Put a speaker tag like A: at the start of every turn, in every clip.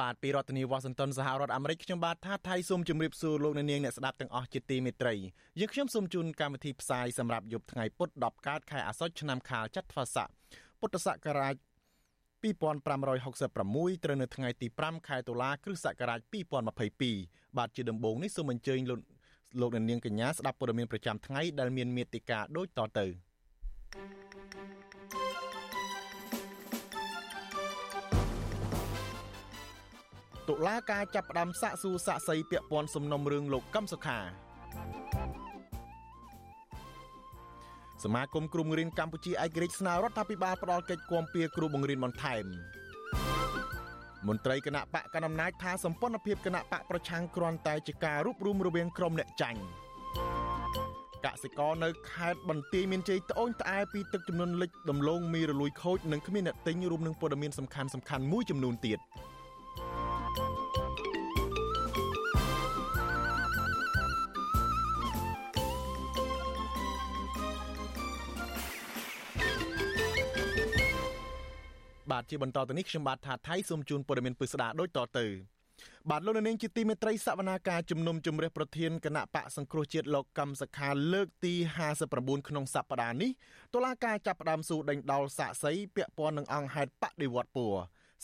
A: បាទពីរដ្ឋធានីវ៉ាស៊ីនតោនសហរដ្ឋអាមេរិកខ្ញុំបាទថាថៃសូមជម្រាបសួរលោកអ្នកនាងអ្នកស្ដាប់ទាំងអស់ជាទីមេត្រីយើងខ្ញុំសូមជូនកម្មវិធីផ្សាយសម្រាប់យប់ថ្ងៃពុធ10កើតខែអាសត់ឆ្នាំខាលចត្វាស័កពុទ្ធសករាជ2566ត្រូវនៅថ្ងៃទី5ខែតុលាគ្រិស្តសករាជ2022បាទជាដំបូងនេះសូមអញ្ជើញលោកលោកអ្នកនាងកញ្ញាស្ដាប់ព័ត៌មានប្រចាំថ្ងៃដែលមានមេតិការដូចតទៅ តុលាការចាប់ផ្ដើមសាកសួរសាកសីពាក់ព័ន្ធសំណុំរឿងលោកកឹមសុខាសមាគមគ្រូបង្រៀនកម្ពុជាឯករាជ្យស្នើរដ្ឋាភិបាលផ្ដល់កិច្ចគាំពៀគ្រូបង្រៀនបន្ថែមមន្ត្រីគណៈបកកណ្ដាលអំណាចថាសម្ព័ន្ធភាពគណៈបកប្រឆាំងគ្រាន់តែជាការរួបរวมរវាងក្រុមអ្នកចាញ់កសិករនៅខេត្តបន្ទាយមានជ័យត្អូញត្អែពីទឹកចំនួនលិចដំឡូងមីរលួយខូចនិងគ្មានអ្នកទិញរួមនឹងព័ត៌មានសំខាន់ៗមួយចំនួនទៀត បាទជាបន្តទៅនេះខ្ញុំបាទថាថៃសូមជូនព័ត៌មានពិស្ដាដូចតទៅបាទលោកនាងជាទីមេត្រីសវនាការជំនុំជម្រះប្រធានគណៈបកសង្គ្រោះជាតិលោកកម្មសខាលើកទី59ក្នុងសប្តាហ៍នេះតុលាការចាប់ផ្ដើមស៊ូដេញដោលសាកសីពាក់ព័ន្ធនឹងអង្គហេតុបដិវត្តពួរ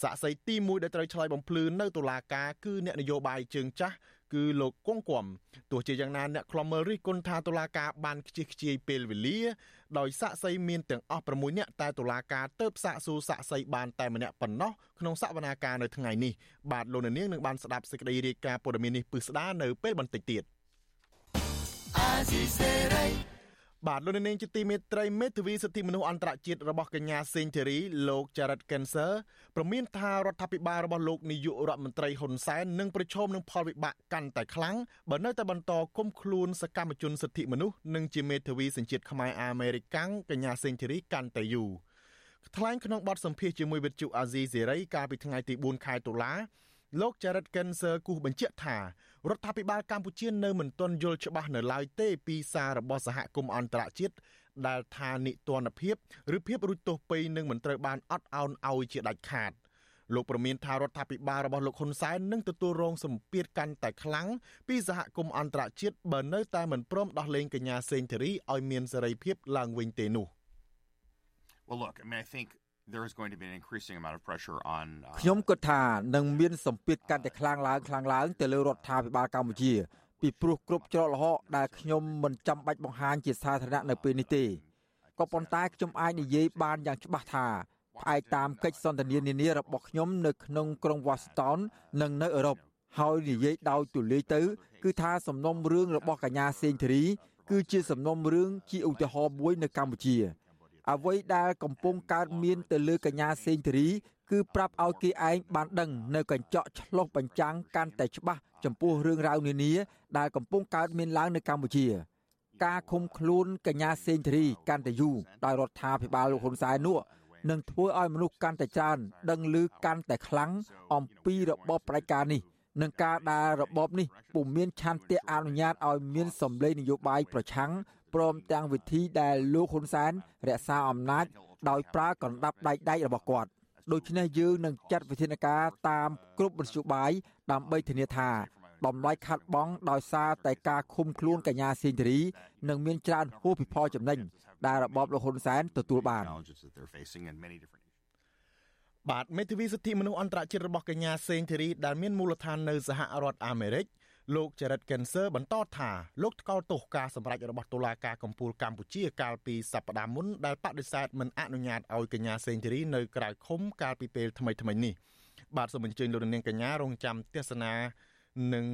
A: សាកសីទី1ដែលត្រូវឆ្លើយបំភ្លឺនៅតុលាការគឺអ្នកនយោបាយជើងចាស់ គឺលោកគង់គំទោះជាយ៉ាងណាអ្នកខ្លំមើលរិះគន់ថាតុលាការបានខ្ជិះខ្ជាយពេលវេលា ដោយសាកសីមានទាំងអស់6នាក់តែតុលាការទៅសាកសួរសាកសីបានតែម្នាក់ប៉ុណ្ណោះក្នុងសវនាការនៅថ្ងៃនេះបាទលោកនាងនឹងបានស្ដាប់សេចក្តីរាយការណ៍ព័ត៌មាននេះពឹស្ដានៅពេលបន្តិចទៀត បាទលោកនាងជាទីមេត្រីមេធាវីសិទ្ធិមនុស្សអន្តរជាតិរបស់កញ្ញាសេងធីរីលោក Jared Kenser ប្រមានថារដ្ឋាភិបាលរបស់លោកនាយករដ្ឋមន្ត្រីហ៊ុនសែននឹងប្រឈមនឹងផលវិបាកកាន់តែខ្លាំងបើនៅតែបន្តគុំខ្លួនសកម្មជនសិទ្ធិមនុស្សនិងជាមេធាវីសញ្ជាតិខ្មែរអាមេរិកាំងកញ្ញាសេងធីរីកាន់តែយូរថ្លែងក្នុងបទសម្ភាសជាមួយវិទ្យុអាស៊ីសេរីកាលពីថ្ងៃទី4ខែតុលាលោក Jared Kenser គូសបញ្ជាក់ថា រដ្ឋាភិបាលកម្ពុជានៅមិនទាន់យល់ច្បាស់នៅឡើយទេពីសាររបស់សហគមន៍អន្តរជាតិដែលថានិទានភាពឬភាពរួចទោសពេយនឹងមិនត្រូវបានអត់ឱនឲ្យជាដាច់ខាតលោកប្រមានថារដ្ឋាភិបាលរបស់លោកហ៊ុនសែននឹងទទួលរងសម្ពាធកាន់តែខ្លាំងពីសហគមន៍អន្តរជាតិបើនៅតែមិនព្រមដោះលែងកញ្ញាសេងធីរីឲ្យមានសេរីភាពឡើងវិញទេនោះ
B: Well, look, I mean, I think there is going to be an increasing amount of pressure on
C: ខ្ញុំគិតថានឹងមានសម្ពាធកាន់តែខ្លាំងឡើងខ្លាំងឡើងទៅលើរដ្ឋាភិបាលកម្ពុជា ពីព្រោះគ្រប់ច្រកល្ហកដែលខ្ញុំមិនចាំបាច់បង្ហាញជាសាធារណៈនៅពេលនេះទេក៏ប៉ុន្តែខ្ញុំអាចនិយាយបានយ៉ាងច្បាស់ថាផ្អែកតាមកិច្ចសន្ទនានានារបស់ខ្ញុំនៅក្នុងក្រុង Washington និងនៅអឺរ៉ុបហើយនិយាយដោយទូលាយទៅ គឺថាសំណុំរឿងរបស់កញ្ញាសេងធីរី គឺជាសំណុំរឿងជាឧទាហរណ៍មួយនៅកម្ពុជា អ្វីដែលកំពុងកើតមានទៅលើកញ្ញាសេងធារីគឺប្រាប់ឲ្យគេឯងបានដឹងនៅកញ្ចក់ឆ្លុះបញ្ចាំងកាន់តែច្បាស់ចំពោះរឿងរ៉ាវនានាដែលកំពុងកើតមានឡើងនៅកម្ពុជា ការឃុំខ្លួនកញ្ញាសេងធារីកាន់តែយូរដោយរដ្ឋាភិបាលលោកហ៊ុនសែននោះនឹងធ្វើឲ្យមនុស្សកាន់តែច្រើនដឹងឮកាន់តែខ្លាំងអំពីរបបផ្ដាច់ការនេះនឹងការដែលរបបនេះពុំមានឆន្ទៈអនុញ្ញាតឲ្យមានសម្លេងនយោបាយប្រឆាំង ព្រមទាំងវិធីដែលលោកហ៊ុនសែនរក្សាអំណាចដោយប្រើកណ្ដាប់ដៃដៃរបស់គាត់ដូច្នេះយើងនឹងចាត់វិធានការតាមគ្រប់មធ្យោបាយដើម្បីធានាថាតម្លៃខាត់បងដោយសារតែការឃុំខ្លួនកញ្ញាសៀងធារីនឹងមានច្រើនហួសពីផលចំណេញដែលរបបលោកហ៊ុនសែនទទួលបាន
A: បាទមេធាវីសិទ្ធិមនុស្សអន្តរជាតិរបស់កញ្ញាសេងធីរីដែលមានមូលដ្ឋាននៅសហរដ្ឋអាមេរិក លោក Jared Kenser បន្តថាលោកថ្កោលទោសការសម្រេចរបស់តុលាការកំពូលកម្ពុជាកាលពីសប្តាហ៍មុនដែលបដិសេធមិនអនុញ្ញាតឲ្យកញ្ញាសេងធីរីនៅក្រៅឃុំកាលពីពេលថ្មីៗនេះបាទសូមអញ្ជើញលោកនាងកញ្ញារងចាំទស្សនានឹង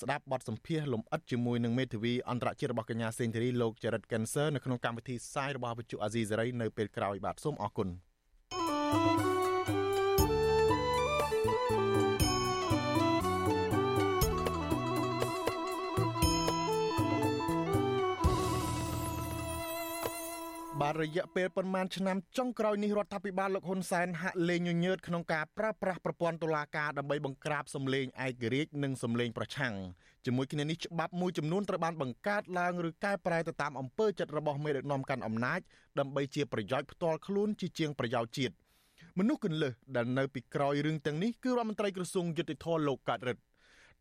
A: ស្ដាប់បទសម្ភាសន៍លំអិតជាមួយនឹងមេធាវីអន្តរជាតិរបស់កញ្ញាសេងធីរីលោក Jared Kenser នៅក្នុងកម្មវិធីផ្សាយរបស់វិទ្យុអាស៊ីសេរីនៅពេលក្រោយបាទសូមអរគុណ thank you បាទរយៈពេលប្រមាណឆ្នាំចុងក្រោយនេះរដ្ឋាភិបាលលោកហ៊ុនសែនហាក់លែងញញើតក្នុងការប្រើប្រាស់ប្រព័ន្ធតុលាការដើម្បីបង្ក្រាបសម្លេងឯករាជ្យនិងសម្លេងប្រឆាំងជាមួយគ្នានេះច្បាប់មួយចំនួនត្រូវបានបង្កើតឡើងឬកែប្រែទៅតាមអំពើចិត្តរបស់មេដឹកនាំកាន់អំណាចដើម្បីជាប្រយោជន៍ផ្ទាល់ខ្លួនជាជាងប្រយោជន៍ជាតិមនុស្សគន្លឹះដែលនៅពីក្រោយរឿងទាំងនេះគឺរដ្ឋមន្ត្រីក្រសួងយុតិធធលោកកាត់រិទ្ធ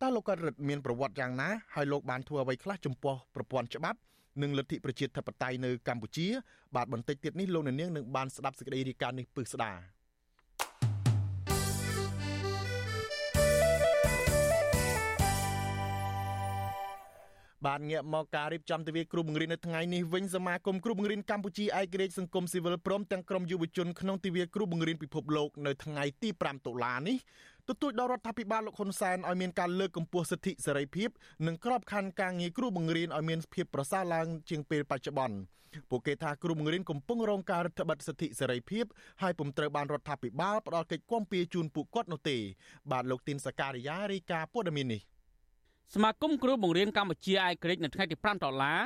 A: តើលោកកាត់រិទ្ធមានប្រវត្តិយ៉ាងណាហើយលោកបានធ្វើអ្វីខ្លះចំពោះប្រព័ន្ធច្បាប់ និងលទ្ធិប្រជាធិបតេយ្យនៅកម្ពុជា បាទបន្តិចទៀតនេះលោកអ្នកនាងនឹងបានស្ដាប់សេចក្តីរាយការណ៍នេះពឹស្ដាបានងាកមកការរៀបចំទិវាគ្រូបង្រៀននៅថ្ងៃនេះវិញសមាគមគ្រូបង្រៀនកម្ពុជាឯករាជ្យសង្គមស៊ីវិលព្រមទាំងក្រុមយុវជនក្នុងទិវាគ្រូបង្រៀនពិភពលោកនៅថ្ងៃទី5តុលានេះ ទទូចដល់រដ្ឋាភិបាលលោកហ៊ុនសែនឲ្យមានការលើកកម្ពស់សិទ្ធិសេរីភាពនិងក្របខ័ណ្ឌការងារគ្រូបង្រៀនឲ្យមានភាពប្រសើរឡើងជាងពេលបច្ចុប្បន្នពួកគេថាគ្រូបង្រៀនកំពុងរងការរឹតបន្តឹងសិទ្ធិសេរីភាពហើយពុំត្រូវបានរដ្ឋាភិបាលផ្ដល់កិច្ចគាំពារជូនពួកគាត់នោះទេ បាទលោកទីនសការីយ៉ារីកាព័ត៌មាននេះ
D: សមាគមគ្រូបង្រៀនកម្ពុជាឯករាជ្យនៅថ្ងៃទី5ដុល្លារ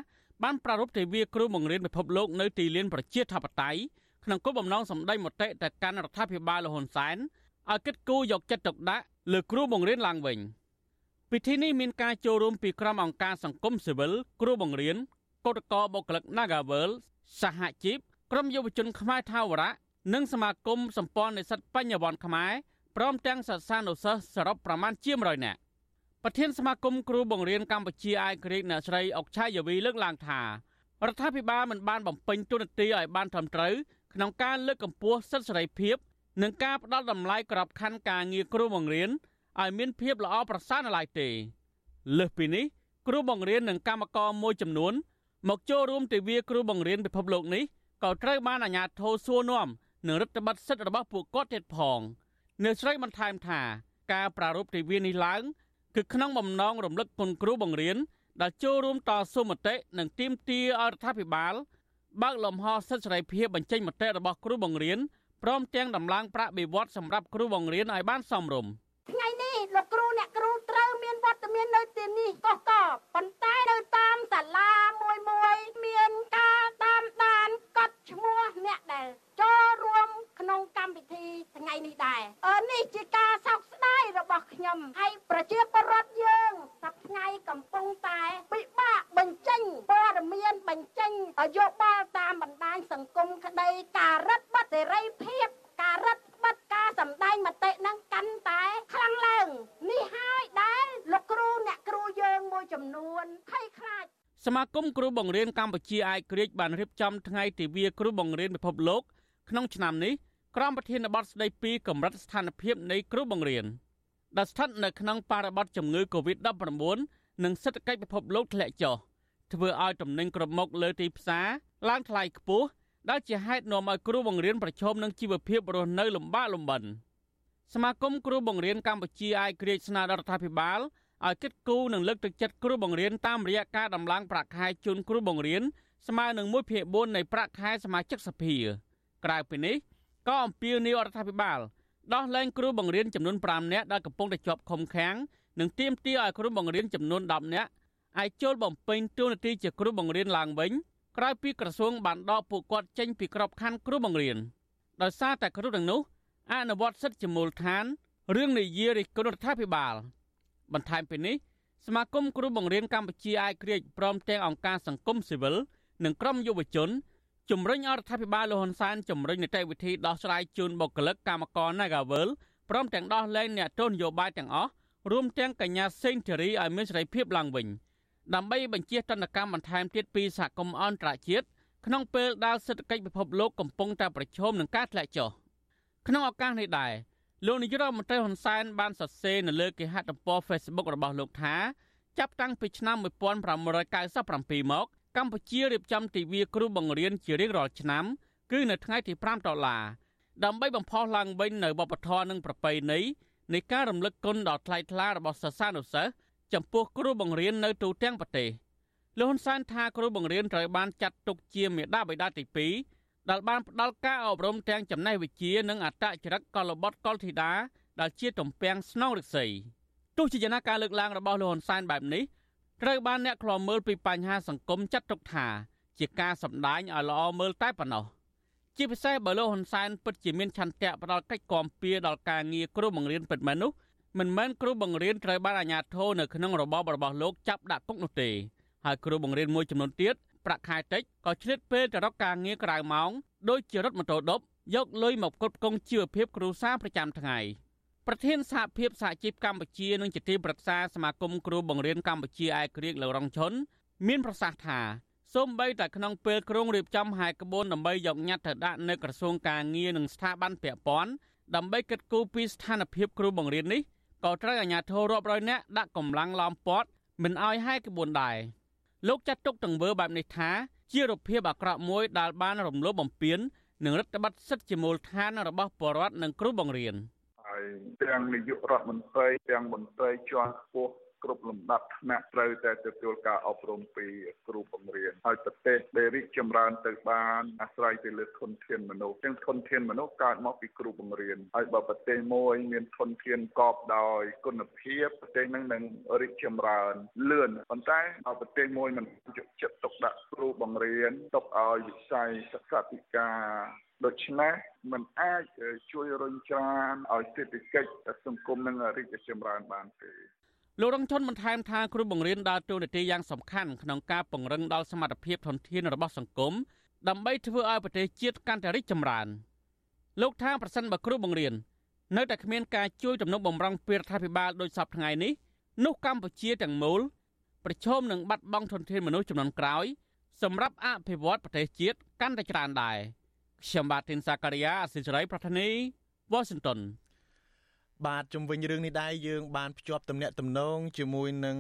D: បានប្រារព្ធទិវាគ្រូបង្រៀនពិភពលោកនៅទីលានប្រជាធិបតេយ្យក្នុងគោលបំណងសម្ដែងមតិទៅកាន់រដ្ឋាភិបាលលហ៊ុនសែន ឲ្យគិតគូរយកចិត្តទុកដាក់លើគ្រូបង្រៀនឡើងវិញពិធីនេះមានការចូលរួមពីក្រុមអង្គការសង្គមស៊ីវិលគ្រូបង្រៀនកោតក្របុគ្គលិក Nagavel សហជីពក្រុមយុវជនខ្មែរថាវរៈនិងសមាគមសម្ព័ន្ធនិស្សិតបញ្ញវន្តខ្មែរព្រមទាំងសិស្សានុសិស្សសរុបប្រមាណជា100នាក់ប្រធានសមាគមគ្រូបង្រៀនកម្ពុជាឯករាជ្យអ្នកស្រីអុកឆាយាវីលើកឡើងថារដ្ឋាភិបាលមិនបានបំពេញទូនាទីឲ្យបានត្រឹមត្រូវក្នុងការលើកកម្ពស់សិទ្ធិសេរីភាព និងការផ្ដល់តម្លៃក្របខ័ណ្ឌការងារគ្រូបង្រៀនឲ្យមានភាពល្អប្រសើរនៅឡើយទេលើសពីនេះគ្រូបង្រៀននិងកម្មករមួយចំនួន មកចូលរួមទិវាគ្រូបង្រៀនពិភពលោកនេះក៏ត្រូវបានអាជ្ញាធរសួរនាំនិងរដ្ឋបတ်សិទ្ធិរបស់ពួកគាត់ទៀតផងនៅស្រីបន្ថែមថាការប្រារព្ធទិវានេះឡើងគឺក្នុងបំណងរំលឹកគុណគ្រូបង្រៀនដែលចូលរួមតស៊ូមតិនិងទាមទារឲ្យរដ្ឋាភិបាលបើកលំហសិទ្ធិសេរីភាពបញ្ចេញមតិរបស់គ្រូបង្រៀន ព្រមទាំងដំឡើងប្រាក់បៀវត្សសម្រាប់គ្រូបង្រៀនឲ្យបានសមរម្យ
E: ថ្ងៃនេះលោកគ្រូអ្នកគ្រូត្រូវមានវត្តមាននៅទីនេះកកកប៉ុន្តែនៅតាមសាលាមួយមួយមានការតាមកត់ឈ្មោះ អ្នកដែលចូលរួមក្នុងកម្មវិធីថ្ងៃនេះដែរអឺនេះជាការសោកស្ដាយរបស់ខ្ញុំហើយប្រជាពលរដ្ឋយើងសប្ថ្ងៃកំពុងតែពិបាកបញ្ចេញព័ត៌មានបញ្ចេញយោបល់តាមបណ្ដាញសង្គមក្តីការរឹតបន្តឹងសេរីភាពការរឹតបន្តឹងការសម្ដែងមតិនឹងកាន់តែខ្លាំងឡើងនេះហើយដែលលោកគ្រូអ្នកគ្រូយើងមួយចំនួនភ័យខ្លាច
D: សមាគមគ្រូបង្រៀនកម្ពុជាឯករាជ្យបានរៀបចំថ្ងៃទិវាគ្រូបង្រៀនពិភពលោកក្នុងឆ្នាំនេះក្រមប្រធានបទស្ដីពីកម្រិតស្ថានភាពនៃគ្រូបង្រៀនដែលស្ថិតនៅក្នុងបរិបទជំងឺ Covid-19 និងសេដ្ឋកិច្ចពិភពលោកធ្លាក់ចុះធ្វើឲ្យទំនិញគ្រប់មុខលើទីផ្សារឡើងថ្លៃខ្ពស់ដែលជាហេតុនាំឲ្យគ្រូបង្រៀនប្រឈមនឹងជីវភាពរស់នៅលំបាកលំបិនសមាគមគ្រូបង្រៀនកម្ពុជាឯករាជ្យស្នើដល់រដ្ឋាភិបាល ឲ្យគិតគូរនិងលើកទឹកចិត្តគ្រូបង្រៀនតាមរយៈការដំឡើងប្រាក់ខែជូនគ្រូបង្រៀនស្មើនឹង1ភាគ4នៃប្រាក់ខែសមាជិកសភា ក្រៅពីនេះក៏អំពាវនាវរដ្ឋាភិបាលដោះលែងគ្រូបង្រៀនចំនួន5នាក់ដែលកំពុងតែជាប់ឃុំឃាំងនិងទាមទារឲ្យគ្រូបង្រៀនចំនួន10នាក់អាចចូលបំពេញតួនាទីជាគ្រូបង្រៀនឡើងវិញក្រោយពីក្រសួងបានដកពួកគាត់ចេញពីក្របខ័ណ្ឌគ្រូបង្រៀនដោយសារតែគ្រូទាំងនោះអនុវត្តសិទ្ធិជាមូលដ្ឋានរឿងនិយាយរិះគន់រដ្ឋាភិបាល បន្ថែមពីនេះសមាគមគ្រូបង្រៀនកម្ពុជាអាយក្រិចព្រមទាំងអង្គការសង្គមស៊ីវិលនិងក្រុមយុវជនជំរុញឲ្យរដ្ឋាភិបាលលហ៊ុនសែនជំរុញនីតិវិធីដោះស្រាយជូនបុគ្គលិកកម្មករ Nagavel ព្រមទាំងដោះលែងអ្នកទោសនយោបាយទាំងអស់រួមទាំងកញ្ញាសេងធីរីឲ្យមានសេរីភាពឡើងវិញដើម្បីបញ្ជាទណ្ឌកម្មបន្ថែមទៀតពីសហគមន៍អន្តរជាតិក្នុងពេលដែលសេដ្ឋកិច្ចពិភពលោកកំពុងតែប្រឈមនឹងការធ្លាក់ចុះក្នុងឱកាសនេះដែរ លោកនាយរដ្ឋមន្ត្រីហ៊ុនសែនបានសរសេរនៅលើគេហទំព័រ Facebook របស់លោកថាចាប់តាំងពីឆ្នាំ1597មកកម្ពុជារៀបចំទិវាគ្រូបង្រៀនជារៀងរាល់ឆ្នាំ គឺនៅថ្ងៃទី5ដុល្លារដើម្បីបំផុសឡើងវិញនៅវប្បធម៌និងប្រពៃណីនៃការរំលឹកគុណដ៏ថ្លៃថ្លារបស់សិស្សានុសិស្សចំពោះគ្រូបង្រៀននៅទូទាំងប្រទេសលោកហ៊ុនសែនថាគ្រូបង្រៀនត្រូវបានចាត់ទុកជាមេដាបិតាទី2 ដែលបានផ្ដល់ការអប់រំទាំងចំណេះវិជ្ជានិងអត្តចរិតកលបុត្រកលធីតាដែលជាទំពាំងស្នងរិទ្ធិទោះជាយ៉ាងណាការលើកឡើងរបស់លោកហ៊ុនសែនបែបនេះត្រូវបានអ្នកខ្លាំមើលពីបញ្ហាសង្គមចាត់ទុកថា ជាការសម្ដែងឲ្យល្អមើលតែប៉ុណ្ណោះជាពិសេសបើលោកហ៊ុនសែនពិតជាមានឆន្ទៈផ្ដាល់កិច្ចគាំពៀដល់ការងារគ្រូបង្រៀនពិតមែននោះមិនមែនគ្រូបង្រៀនត្រូវបានអាជ្ញាធរនៅក្នុងរបបរបស់លោកចាប់ដាក់គុកនោះទេហើយគ្រូបង្រៀនមួយចំនួនទៀត ប្រាក់ខែតិចក៏ឆ្លៀតពេលទៅរកការងារក្រៅម៉ោងដូចជារថម៉ូតូដប់យកលុយមកគ្រប់គ្រងជីវភាពគ្រួសារប្រចាំថ្ងៃប្រធានសហភាពសហជីពកម្ពុជានិងជាទីប្រឹក្សាសមាគមគ្រូបង្រៀនកម្ពុជាឯករាជ្យលោករងឈុនមានប្រសាសន៍ថាសូម្បីតែក្នុងពេលក្រុងរៀបចំហែកក្បួនដើម្បីយកញត្តិទៅដាក់នៅក្រសួងការងារនិងស្ថាប័នពាក់ព័ន្ធដើម្បីកិត្តគូពីស្ថានភាពគ្រូបង្រៀននេះក៏ត្រូវអាជ្ញាធររាប់រយនាក់ដាក់កម្លាំងឡោមព័ទ្ធមិនឲ្យហែកក្បួនដែរ លោកចាត់ទុកទង្វើបែបនេះថាជារូបភាពអាក្រក់មួយដែលបានរំលោភបំពាននិងរដ្ឋបတ်សិទ្ធិជាមូលដ្ឋានរបស់ប្រជាពលរដ្ឋនិងគ្រូបង្រៀន
F: ហើយទាំងនាយករដ្ឋមន្ត្រីទាំងមន្ត្រីជាន់ខ្ពស់ គ្រប់លំដាប់ថ្នាក់ត្រូវតែទទួលការអប់រំពីគ្រូបង្រៀនហើយប្រទេសដែលរីកចម្រើនទៅបានអាស្រ័យទៅលើធនធានមនុស្សទាំងធនធានមនុស្សកើតមកពីគ្រូបង្រៀនហើយបើប្រទេសមួយមានធនធានកប់ដោយគុណភាពប្រទេសនឹងនឹងរីកចម្រើនលឿនប៉ុន្តែឲ្យប្រទេសមួយមិនយកចិត្តទុកដាក់គ្រូបង្រៀនទុកឲ្យវិស័យសិក្សាធិការដូច្នេះมันអាចជួយរុញច្រានឲ្យសេដ្ឋកិច្ចសង្គមនឹងរីកចម្រើនបានទេ
D: លោករងឈុនបន្ថែមថាគ្រូបង្រៀនដើរតួនាទីយ៉ាងសំខាន់ក្នុងការពង្រឹងដល់សមត្ថភាពធនធានរបស់សង្គមដើម្បីធ្វើឲ្យប្រទេសជាតិកាន់តែរីកចម្រើនលោកថាប្រសិនបើគ្រូបង្រៀននៅតែគ្មានការជួយទំនុកបំរុងពីរដ្ឋាភិបាលដោយសពថ្ងៃនេះនោះកម្ពុជាទាំងមូលប្រឈមនឹងបាត់បង់ធនធានមនុស្សចំនួនក្រោយសម្រាប់អភិវឌ្ឍប្រទេសជាតិកាន់តែច្រើនដែរខ្ញុំបាទទីនសាការីយ៉ាអសិរ័យប្រធានីវ៉ាស៊ីនតោន
A: បាទជំវិញរឿងនេះដែរយើងបានភ្ជាប់ទំនាក់ទំនងជាមួយនឹង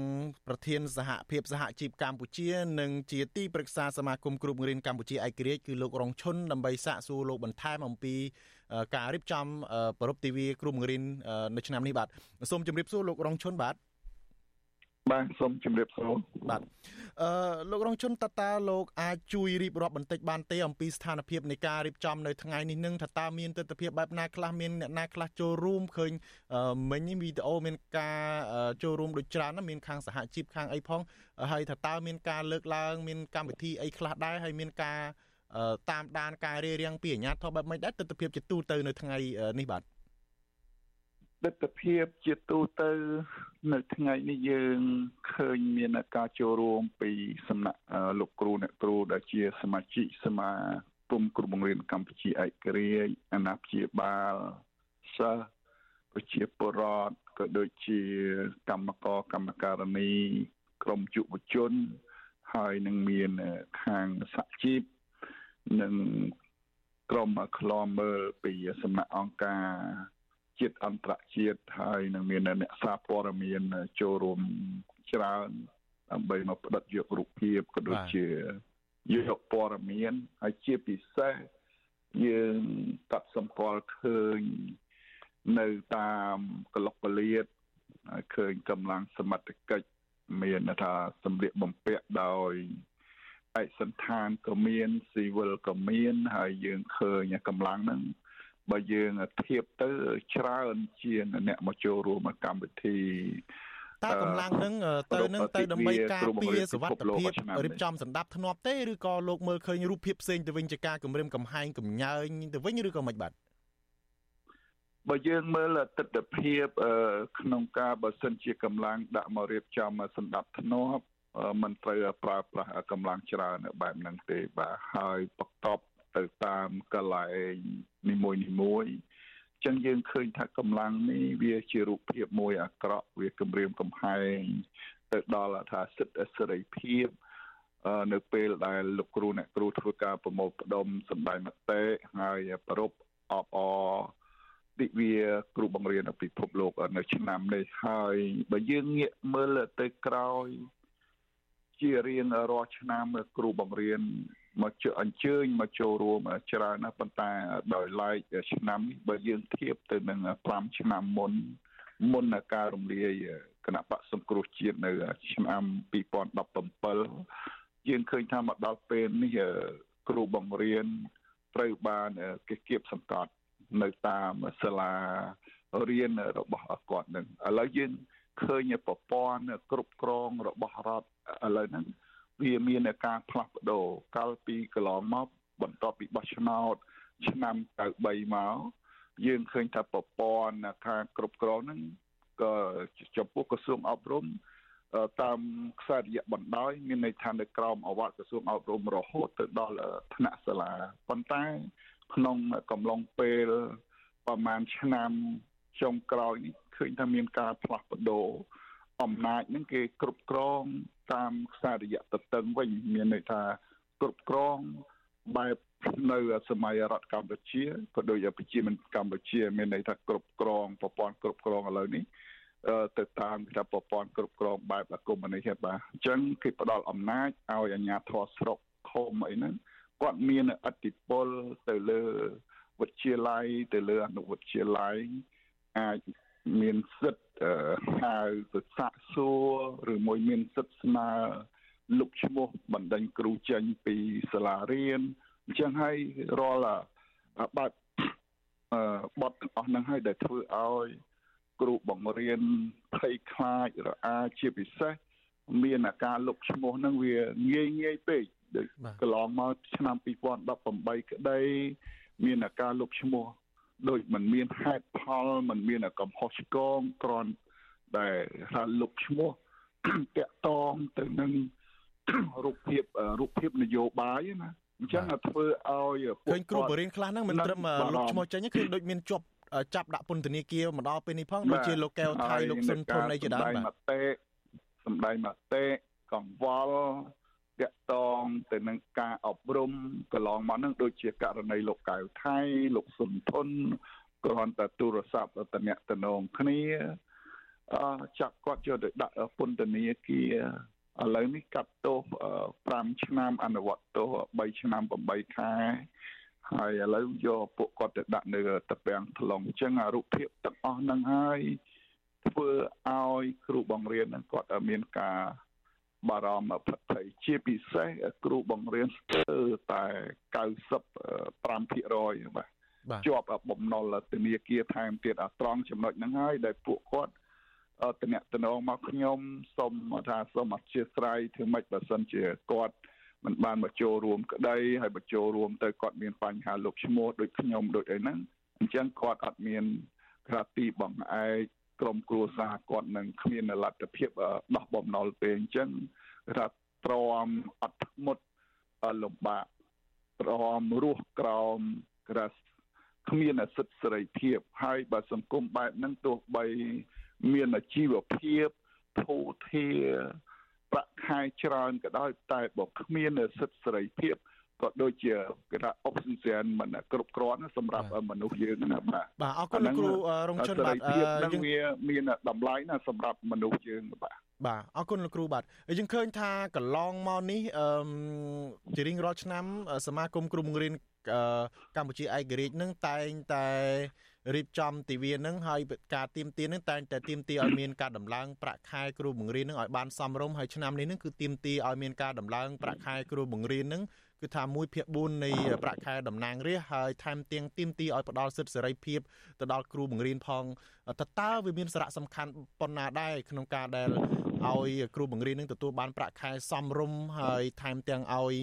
A: ប្រធានសហភាពសហជីពកម្ពុជា និងជាទីប្រឹក្សាសមាគមគ្រូបង្រៀនកម្ពុជាឯករាជ្យគឺលោករងឈុនដើម្បីសាកសួរលោកបន្ថែមអំពីការរៀបចំប្រពៃទិវាគ្រូបង្រៀននៅឆ្នាំនេះបាទសូមជម្រាបសួរលោករងឈុនបាទ
F: បាទសូមជម្រាបសួរ
A: បាទអឺលោករងជនតតាលោកអាចជួយរៀបរាប់បន្តិចបានទេអំពីស្ថានភាពនៃការរៀបចំនៅថ្ងៃនេះនឹងថាតើមានទស្សនវិជ្ជាបែបណាខ្លះមានអ្នកណាខ្លះចូលរួមឃើញមិញវីដេអូមានការចូលរួមដូចច្រើនណាមានខាងសហជីពខាងអីផងហើយថាតើមានការលើកឡើងមានកម្មវិធីអីខ្លះដែរហើយមានការតាមដានការរៀបរៀងពីអាជ្ញាធរបែបម៉េចដែរទស្សនវិជ្ជាជាទូទៅនៅថ្ងៃនេះបាទ
F: ទស្សនវិជ្ជាជាទូទៅ នៅថ្ងៃនេះយើងឃើញមានការចូលរួមពីសំណាក់លោកគ្រូអ្នកគ្រូដែលជាសមាជិកសមាគមគ្រូបង្រៀនកម្ពុជាឯករាជ្យអាណាព្យាបាលសិស្សប្រជាពលរដ្ឋក៏ដូចជាកម្មករកម្មការនី ក្រមយុវជន ហើយនឹងមានខាងសហជីពនិងក្រុមក្លំមើលពីសំណាក់អង្គការ ជាតិអន្តរជាតិហើយនឹងមានអ្នកសារព័ត៌មានចូលរួមច្រើនដើម្បីមកផ្ដិតយករូបភាពក៏ដូចជាយកព័ត៌មានហើយជាពិសេសយើងកាត់សម្គាល់ឃើញនៅតាមកលុកកលៀតហើយឃើញកម្លាំងសមត្ថកិច្ចមានថាសម្លៀកបំពាក់ដោយឯកសន្តានក៏មានស៊ីវិលក៏មានហើយយើងឃើញកម្លាំងហ្នឹង បើយើងធៀបទៅច្រើនជាងអ្នកមកចូលរួមកម្មវិធី
A: តើកម្លាំងនឹងទៅនឹងទៅដើម្បីការពារសវត្ថភាពរៀបចំសម្ដាប់ធ្នាប់ទេឬក៏លោកមើលឃើញរូបភាពផ្សេងទៅវិញជាការគម្រាមកំហែងកំញើញទៅវិញឬក៏មិនបាទ
F: បើយើងមើលទស្សនភាពក្នុងការបើសិនជាកម្លាំងដាក់មករៀបចំសម្ដាប់ធ្នាប់มันត្រូវប្រើប្រាស់កម្លាំងច្រើនបែបហ្នឹងទេបាទហើយបកតប ទៅតាមកន្លែងនីមួយនីមួយចឹងយើងឃើញថាកម្លាំងនេះវាជារូបភាពមួយអាក្រក់វាគម្រាមកំហែងទៅដល់ថាសិទ្ធិសេរីភាពនៅពេលដែលលោកគ្រូអ្នកគ្រូធ្វើការប្រមូលផ្ដុំសម្ដែងមតិហើយប្រពអបអទិវាគ្រូបង្រៀនពិភពលោកនៅឆ្នាំនេះហើយបើយើងងាកមើលទៅក្រោយ ជារៀងរាល់ឆ្នាំគ្រូបង្រៀន មកជអញ្ជើញមកចូលរួមច្រើនណាស់ប៉ុន្តែដោយឡែកឆ្នាំនេះបើយើងធៀបទៅនឹង5ឆ្នាំមុនមុនការរំលាយគណៈបកសង្គ្រោះជាតិនៅឆ្នាំ2017យើងឃើញថាមកដល់ពេលនេះគ្រូបង្រៀនត្រូវបានគេគៀបសង្កត់នៅតាមសាលារៀនរបស់គាត់នឹងឥឡូវយើងឃើញប្រព័ន្ធគ្រប់គ្រងរបស់រដ្ឋឥឡូវហ្នឹង វាមានការផ្លាស់ប្ដូរកាលពីកន្លងមកបន្ទាប់ពីបោះឆ្នោតឆ្នាំ93មកយើងឃើញថាប្រព័ន្ធការគ្រប់គ្រងហ្នឹងក៏ចំពោះក្រសួងអប់រំតាមខ្សែរយៈបណ្ដោយមានន័យថានៅក្រោមអវត្តក្រសួងអប់រំរហូតទៅដល់ថ្នាក់សាលាប៉ុន្តែក្នុងកំឡុងពេលប្រហែលឆ្នាំចុងក្រោយនេះឃើញថាមានការផ្លាស់ប្ដូរ អំណាចនឹងគេគ្រប់គ្រងតាមខ្សែរយៈតតឹងវិញមានន័យថាគ្រប់គ្រងបែបនៅសម័យរដ្ឋកម្ពុជាក៏ដូចជាប្រជាមិនកម្ពុជាមានន័យថាគ្រប់គ្រងប្រព័ន្ធគ្រប់គ្រងឥឡូវនេះទៅតាមថាប្រព័ន្ធគ្រប់គ្រងបែបអាគមនិកបាទអញ្ចឹងគេផ្ដល់អំណាចឲ្យអាជ្ញាធរស្រុកឃុំអីហ្នឹងគាត់មានអធិបុលទៅលើវិទ្យាល័យទៅលើអនុវិទ្យាល័យអាចមានសិទ្ធិ ហៅទៅសាកសួរឬមួយមានសិទ្ធិស្នើលុបឈ្មោះបណ្ដឹងគ្រូចេញពីសាលារៀនអញ្ចឹងហើយរាល់បែបបទទាំងអស់ហ្នឹងហើយដែលធ្វើឲ្យគ្រូបង្រៀនភ័យខ្លាចរអាជាពិសេសមានអាការលុបឈ្មោះហ្នឹងវាងាយងាយពេកដូចកន្លងមកឆ្នាំ2018ក្តី មានអាការលុបឈ្មោះ ដូចมันមានហេតុផលมันមានកំហុសឆ្គងគ្រាន់ដែលថាលុបឈ្មោះតាក់តងទៅនឹងរូបភាពរូបភាពនយោបាយណាអញ្ចឹងធ្វើឲ្យ
A: ឃើញគ្រូបរិញ្ញាខ្លះហ្នឹងមិនត្រឹមលុបឈ្មោះចេញគឺដូចមានជាប់ចាប់ដាក់ពន្ធនាគារមកដល់ពេលនេះផងដូចជាលោកកែវថៃលោកសុនធនអីជាដើម
F: បាទមតិសម្ដែងមតិកង្វល់ តកតងទៅនឹងការអប់រំកន្លងមកហ្នឹងដូចជាករណីលោកកៅថៃលោកសុនធនគ្រាន់តែទូរស័ព្ទតំណតំណងគ្នាអចាប់គាត់យកទៅដាក់ពន្ធនាគារឥឡូវនេះកាត់ទោស5ឆ្នាំអនុវត្តទោស3ឆ្នាំ8ខែហើយឥឡូវយកពួកគាត់ទៅដាក់នៅតពាំងថ្លុងអញ្ចឹងអារូបភាពទាំងអស់ហ្នឹងហើយធ្វើឲ្យគ្រូបង្រៀនហ្នឹងគាត់មានការ បារម្ភផិតភ័យជាពិសេសគ្រូបង្រៀនស្ទើរតែ95%បាទជាប់បំណុលធនាគារថែមទៀតអាត្រង់ចំណុចហ្នឹងហើយដែលពួកគាត់តំណតំណងមកខ្ញុំសូមថាសូមអធិស្ឋានធ្វើម៉េចបើសិនជាគាត់មិនបានមកចូលរួមក្តីហើយមកចូលរួមទៅគាត់មានបញ្ហាលុបឈ្មោះដូចខ្ញុំដូចអីហ្នឹងអញ្ចឹងគាត់អត់មានក្រាទីបង្អែក ក្រុមគ្រួសារគាត់នឹងគ្មានលទ្ធភាពដោះបំណុលទេអញ្ចឹងថាទ្រាំអត់ធ្មត់លំបាកទ្រាំរស់ក្រោមក្រាស់គ្មានសិទ្ធិសេរីភាព ហើយបើសង្គមបែបហ្នឹងទោះបីមានអាជីវភាពធូរធារប្រាក់ខែច្រើនក៏ដោយតែបើគ្មានសិទ្ធិសេរីភាព ក៏ដូចជាគេថាអុកស៊ីហ្សែនមិនគ្រប់គ្រាន់សម្រាប់មនុស្សយើងណាបាទ
A: បាទអរគុណគ្រូរងជនបាទ
F: យើងវាមានតម្លៃណាសម្រាប់មនុស្សយើងបាទ
A: បាទអរគុណលោកគ្រូបាទយើងឃើញថាកន្លងមកនេះអឺជារៀងរាល់ឆ្នាំ សមាគមគ្រូបង្រៀនកម្ពុជាឯករាជ្យនឹងតែងតែរៀបចំទិវានឹងហើយការទៀមទានឹងតែងតែទៀមទាឲ្យមានការដំឡើងប្រាក់ខែគ្រូបង្រៀននឹងឲ្យបានសមរម្យហើយឆ្នាំនេះនឹងគឺទៀមទាឲ្យមានការដំឡើងប្រាក់ខែគ្រូបង្រៀននឹង គឺថា1ភាគ4នៃប្រាក់ខែតំណាងរាស្ត្រហើយថែមទាំងទៀមទីឲ្យផ្ដល់សិទ្ធិសេរីភាពទៅដល់គ្រូបង្រៀនផងតើតើវាមានសារៈសំខាន់ប៉ុណ្ណាដែរក្នុងការដែលឲ្យគ្រូបង្រៀននឹងទទួលបានប្រាក់ខែសមរម្យហើយថែមទាំងឲ្យ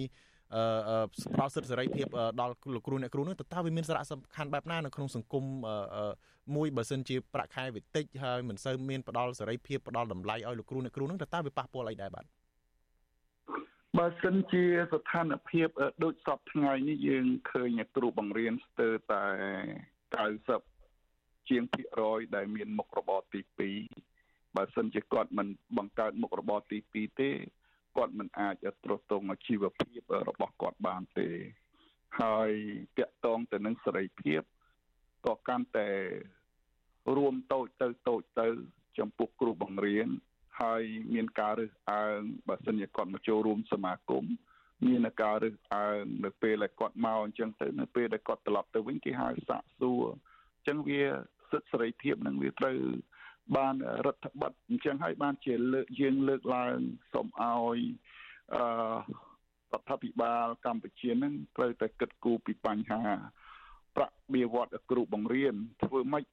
A: អឺផ្ដល់សិទ្ធិសេរីភាពដល់លោកគ្រូអ្នកគ្រូនោះតើតើវាមានសារៈសំខាន់បែបណានៅក្នុងសង្គមមួយបើសិនជាប្រាក់ខែវាតិចហើយមិនសូវមានផ្ដល់សេរីភាពផ្ដល់តម្លៃឲ្យលោកគ្រូអ្នកគ្រូនោះតើតើវាប៉ះពាល់អីដែរបាទ
F: បើសិនជាស្ថានភាពដូចសពថ្ងៃនេះយើងឃើញគ្រូបង្រៀនស្ទើរតែ90ជាងភាគរយដែលមានមុខរបរទី2បើសិនជាគាត់មិនបង្កើតមុខរបរទី2ទេគាត់មិនអាចទ្រទ្រង់ជីវភាពរបស់គាត់បានទេ ហើយតាក់ទងទៅនឹងសេរីភាពក៏កាន់តែរួមតូចទៅតូចទៅ ចំពោះគ្រូបង្រៀន ហើយមានការរើសអើងបើសិនជាគាត់មកចូលរួមសមាគមមានការរើសអើងនៅពេលដែលគាត់មកអញ្ចឹងទៅនៅពេលដែលគាត់ត្រឡប់ទៅវិញគេហៅសាកសួរអញ្ចឹងវាសិទ្ធិសេរីភាពនឹងវាត្រូវបានរដ្ឋបတ်អញ្ចឹងហើយបានជាលើកយើងលើកឡើងសូមឲ្យអឺរដ្ឋាភិបាលកម្ពុជានឹងត្រូវតែគិតគូរពីបញ្ហាប្រាក់បៀវត្សគ្រូបង្រៀនធ្វើម៉េច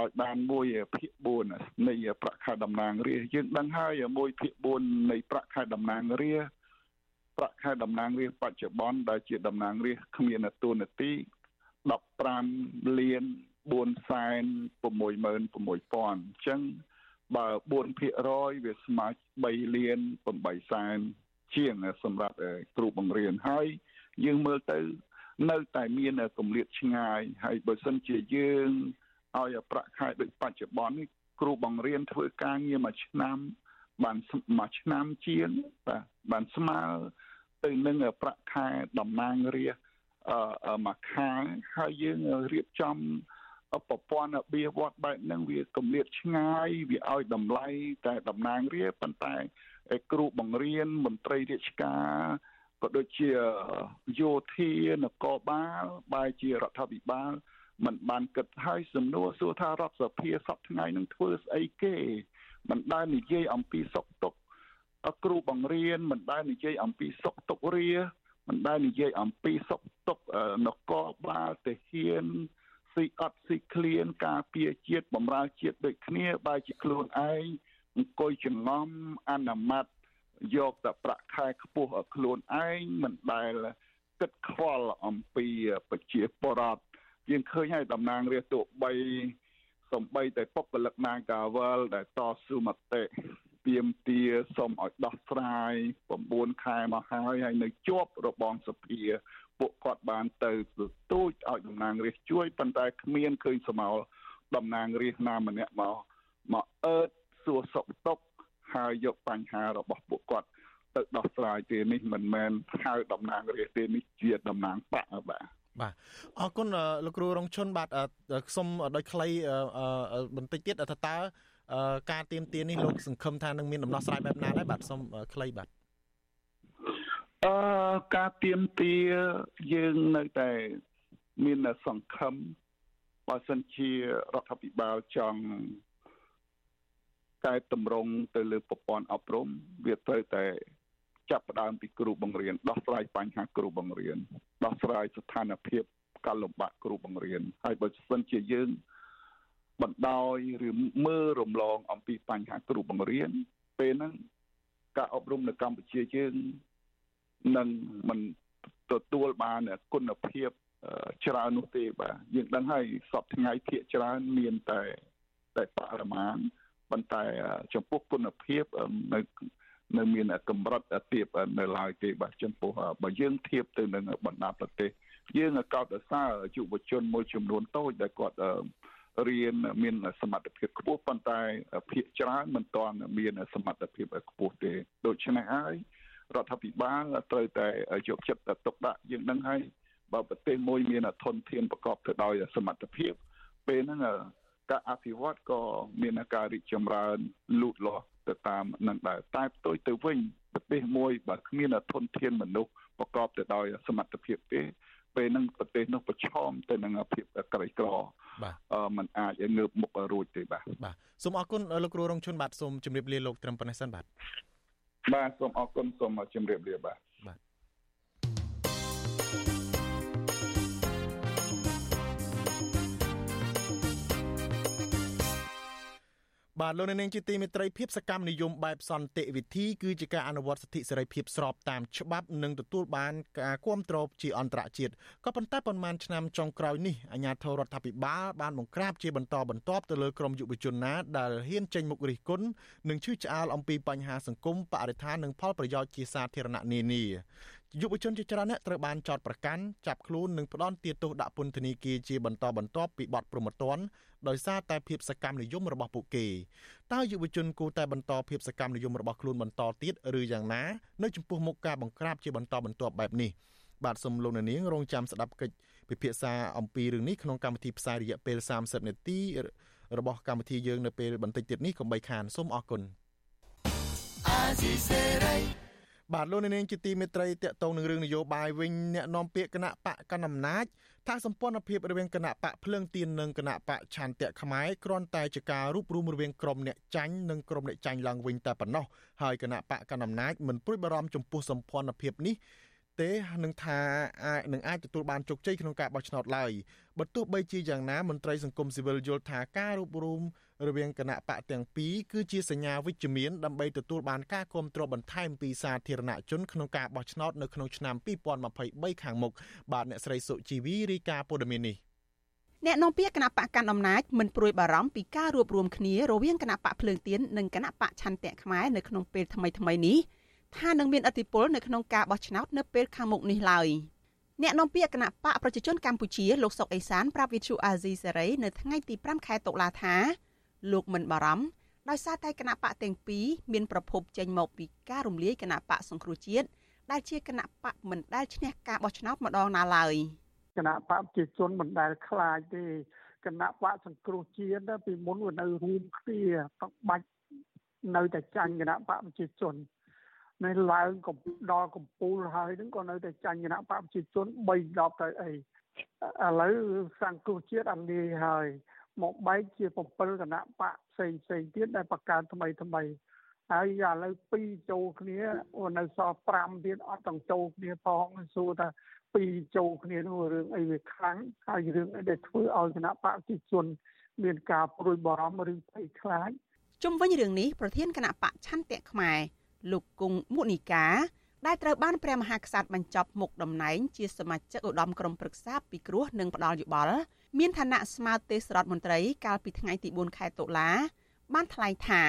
F: ឲ្យបានមួយភាគ4នៃប្រាក់ខែតំណាងរាស្ត្រយើងដឹងហើយមួយភាគ4នៃប្រាក់ខែតំណាងរាស្ត្រប្រាក់ខែតំណាងរាស្ត្របច្ចុប្បន្នដែលជាតំណាងរាស្ត្រគ្មានតួនាទី15លាន4សែន66000អញ្ចឹងបើ4%វាស្មើ3លាន8សែនជាងសម្រាប់គ្រូបង្រៀនហើយយើងមើលទៅ នៅតែមានកម្រិតឆ្ងាយហើយបើសិនជាយើង ឲ្យប្រាក់ខែដូចបច្ចុប្បន្ននេះគ្រូបង្រៀនធ្វើការងារមួយឆ្នាំបានមួយឆ្នាំជាងបាទបានស្មើទៅនឹងប្រាក់ខែតំណាងរាស្ត្រអឺមួយខែហើយយើងរៀបចំប្រព័ន្ធអភិវឌ្ឍបែបហ្នឹងវាគម្លាតឆ្ងាយវាឲ្យតម្លៃតែតំណាងរាស្ត្រប៉ុន្តែគ្រូបង្រៀនមន្ត្រីរាជការក៏ដូចជាយោធានគរបាលបែរជារដ្ឋាភិបាល มันបានគិតហើយសំណួរសួរថារដ្ឋសភាសពថ្ងៃនឹងធ្វើស្អីគេមិនដែលនិយាយអំពីសុខទុក្ខគ្រូបង្រៀនមិនដែលនិយាយអំពីសុខទុក្ខរាមិនដែលនិយាយអំពីសុខទុក្ខនគរបាលទាហានស៊ីអត់ស៊ីឃ្លានការពារជាតិបម្រើជាតិដូចគ្នាបើជាខ្លួនឯងអង្គុយចងំអនុម័តយកតែប្រាក់ខែខ្ពស់ខ្លួនឯងមិនដែលគិតខ្វល់អំពីប្រជាពលរដ្ឋ យើងឃើញហើយតំណាងរាស្ត្រទោះបីសំបីតែបុគ្គលិកនាការវលដែលតស៊ូមតិទៀមទាសូមឲ្យដោះស្រាយ9ខែមកហើយហើយនៅជាប់របងសភាពួកគាត់បានទៅទទូចឲ្យតំណាងរាស្ត្រជួយប៉ុន្តែគ្មានឃើញសមោលតំណាងរាស្ត្រណាម្នាក់មកមកអឺតសួរសុខទុក្ខហើយយកបញ្ហារបស់ពួកគាត់ទៅដោះស្រាយទេនេះមិនមែនហៅតំណាងរាស្ត្រទេនេះជាតំណាងបកបាទ
A: បាទអរគុណលោកគ្រូរងឈុនបាទសូមដោយខ្លីបន្តិចទៀតថាតើការទៀមទានេះលោកសង្ឃឹមថានឹងមានដំណោះស្រាយបែបណាដែរបាទសូមខ្លីបាទ
F: អឺការទៀមទាយើងនៅតែមានសង្ឃឹមបើសិនជារដ្ឋាភិបាលចង់កែតម្រង់ទៅលើប្រព័ន្ធអប់រំវាត្រូវតែចាប់ផ្ដើមពីគ្រូបង្រៀនដោះស្រាយបញ្ហាគ្រូបង្រៀនដោះ ស្រាយស្ថានភាពការលំបាកគ្រូបង្រៀនហើយបើសិនជាយើងបណ្ដោយឬមើលរំលង អំពីបញ្ហាគ្រូបង្រៀនពេលហ្នឹងការអប់រំនៅកម្ពុជាយើងនឹងមិនទទួលបានគុណភាពច្រើននោះទេបាទយើងដឹងហើយសពថ្ងៃភាកច្រើនមានតែតែបរិមាណប៉ុន្តែចំពោះគុណភាពនៅ នៅមានកម្រិតទៀបនៅឡើយទេបាទចំពោះបើយើងធៀបទៅនឹងបណ្ដាប្រទេសយើងកោតសរយុវជនមួយចំនួនតូចដែលគាត់រៀនមានសមត្ថភាពខ្ពស់ប៉ុន្តែភាគច្រើនមិនទាន់មានសមត្ថភាពខ្ពស់ទេដូច្នេះហើយរដ្ឋាភិបាលត្រូវតែយកចិត្តទុកដាក់យើងនឹងហើយបើប្រទេសមួយមានធនធានប្រកបទៅដោយសមត្ថភាពពេលហ្នឹងការអភិវឌ្ឍក៏មានការរីកចម្រើនលូតលាស់ ទៅតាមនឹងដែរតែផ្ទុយទៅវិញប្រទេសមួយបើគ្មានធនធានមនុស្សប្រកបទៅដោយសមត្ថភាពទេពេលហ្នឹងប្រទេសនោះប្រឈមទៅនឹងភាពក្រីក្រ
A: បាទ
F: มันអាចងើបមុខរួចទេបាទ
A: បាទសូមអរគុណលោកគ្រូរងឈុនបាទសូមជម្រាបលាលោកត្រឹមប៉ុណ្ណេះសិនបាទ
F: បាទសូមអរគុណសូមជម្រាបលាបាទ
A: បាទបាទលោកនាងជាទីមេត្រីភាពសកម្មនិយមបែបសន្តិវិធីគឺជាការអនុវត្តសិទ្ធិសេរីភាពស្របតាមច្បាប់និងទទួលបានការគាំទ្រជាអន្តរជាតិក៏ប៉ុន្តែប៉ុន្មានឆ្នាំចុងក្រោយនេះអាជ្ញាធររដ្ឋាភិបាលបានបង្ក្រាបជាបន្តបន្ទាប់ទៅលើក្រុមយុវជនណាដែលហ៊ានចេញមុខរិះគន់និងឈឺឆ្អាលអំពីបញ្ហាសង្គមបរិស្ថាននិងផលប្រយោជន៍ជាសាធារណៈនានាយុវជនជាច្រើនអ្នកត្រូវបានចោទប្រកាន់ចាប់ខ្លួននិងផ្ដន់ទាទោសដាក់ពន្ធនាគារជាបន្តបន្ទាប់ពីបទប្រមទ័ន ដោយសារតែភាពសកម្មនិយមរបស់ពួកគេតើយុវជនគួរតែបន្តភាពសកម្មនិយមរបស់ខ្លួនបន្តទៀតឬយ៉ាងណានៅចំពោះមុខការបង្ក្រាបជាបន្តបន្ទាប់បែបនេះបាទសូមលោកនាងរងចាំស្ដាប់កិច្ចពិភាក្សាអំពីរឿងនេះក្នុងកម្មវិធីផ្សាយរយៈពេល30នាទីរបស់កម្មវិធីយើងនៅពេលបន្តិចទៀតនេះកុំបីខានសូមអរគុណអាស៊ីសេរីបាទលោកនាងជាទីមេត្រីតកតងនឹងរឿងនយោបាយវិញអ្នកនាំពាក្យគណៈបកកណ្ដាលអំណាច ថាសម្ព័ន្ធភាពរវាងគណៈបកភ្លើងទៀននិងគណៈបកឆន្ទៈខ្មែរគ្រាន់តែជាការរួបរวมរវាងក្រុមអ្នកចាញ់និងក្រុមអ្នកចាញ់ឡើងវិញតែប៉ុណ្ណោះហើយគណៈបកកណ្ដាលអំណាចមិនព្រួយបារម្ភចំពោះសម្ព័ន្ធភាពនេះ ទេនឹងថាអាចនឹងអាចទទួលបានជោគជ័យក្នុងការបោះឆ្នោតឡើយបើទោះបីជាយ៉ាងណាមន្ត្រីសង្គមស៊ីវិលយល់ថាការរួបរមរវាងគណៈបកទាំងពីរគឺជាសញ្ញាវិជ្ជមានដើម្បីទទួលបានការគ្រប់គ្រងបន្ថែមពីសាធារណជនក្នុងការបោះឆ្នោតនៅក្នុងឆ្នាំ2023ខាងមុខបាទអ្នកស្រីសុជីវីរាយការណ៍ព័ត៌មាននេះ
G: អ្នកនាំពាក្យគណៈបកកណ្ដាលអំណាចមិនព្រួយបារម្ភពីការរួបរวมគ្នារវាងគណៈបកភ្លើងទៀននិងគណៈបកឆន្ទៈខ្មែរនៅក្នុងពេលថ្មីៗនេះ ថានឹងមានឥទ្ធិពលនៅក្នុងការបោះឆ្នោតនៅពេលខាងមុខនេះឡើយអ្នកនាំពាក្យគណៈបកប្រជាជនកម្ពុជាលោកសុកអេសានប្រាប់វិទ្យុអាស៊ីសេរីនៅថ្ងៃទី5ខែតុលាថាលោកមិនបារម្ភដោយសារតែគណៈបកទាំងពីរមានប្រភពចេញមកពីការរំលាយគណៈបកសង្គ្រោះជាតិដែលជាគណៈបកមិនដែលឈ្នះការបោះឆ្នោតម្ដងណាឡើយ
H: គណៈបកប្រជាជនមិនដែលខ្លាចទេគណៈបកសង្គ្រោះជាតិពីមុនវានៅរួមគ្នាបាច់នៅតែចាញ់គណៈបកប្រជាជន នៅឡើងដល់កម្ពូលហើយនឹងក៏នៅតែចាញ់គណៈបកប្រជាជន3 10ទៅអីឥឡូវសង្គ្រោះជាតិអត់លាយហើយមកបែកជា7គណៈបកផ្សេងផ្សេងទៀតដែលបង្កើតថ្មីថ្មីហើយឥឡូវ2ចូលគ្នានៅសល់5ទៀតអត់ទាំងចូលគ្នាផងសួរថា2ចូលគ្នានោះរឿងអីវាខ្លាំងហើយរឿងអីដែលធ្វើឲ្យគណៈបកប្រជាជនមានការព្រួយបារម្ភឬភ័យខ្លាច
G: ជុំវិញរឿងនេះប្រធានគណៈបកឆន្ទៈខ្មែរ លោកគង់មុនីកាដែលត្រូវបានព្រះមហាក្សត្របញ្ចប់មុខតំណែងជាសមាជិកឧត្តមក្រុមប្រឹក្សាពិគ្រោះនិងផ្ដាល់យោបល់មានឋានៈស្មើទេសរដ្ឋមន្ត្រីកាលពីថ្ងៃទី4ខែតុលាបានថ្លែងថា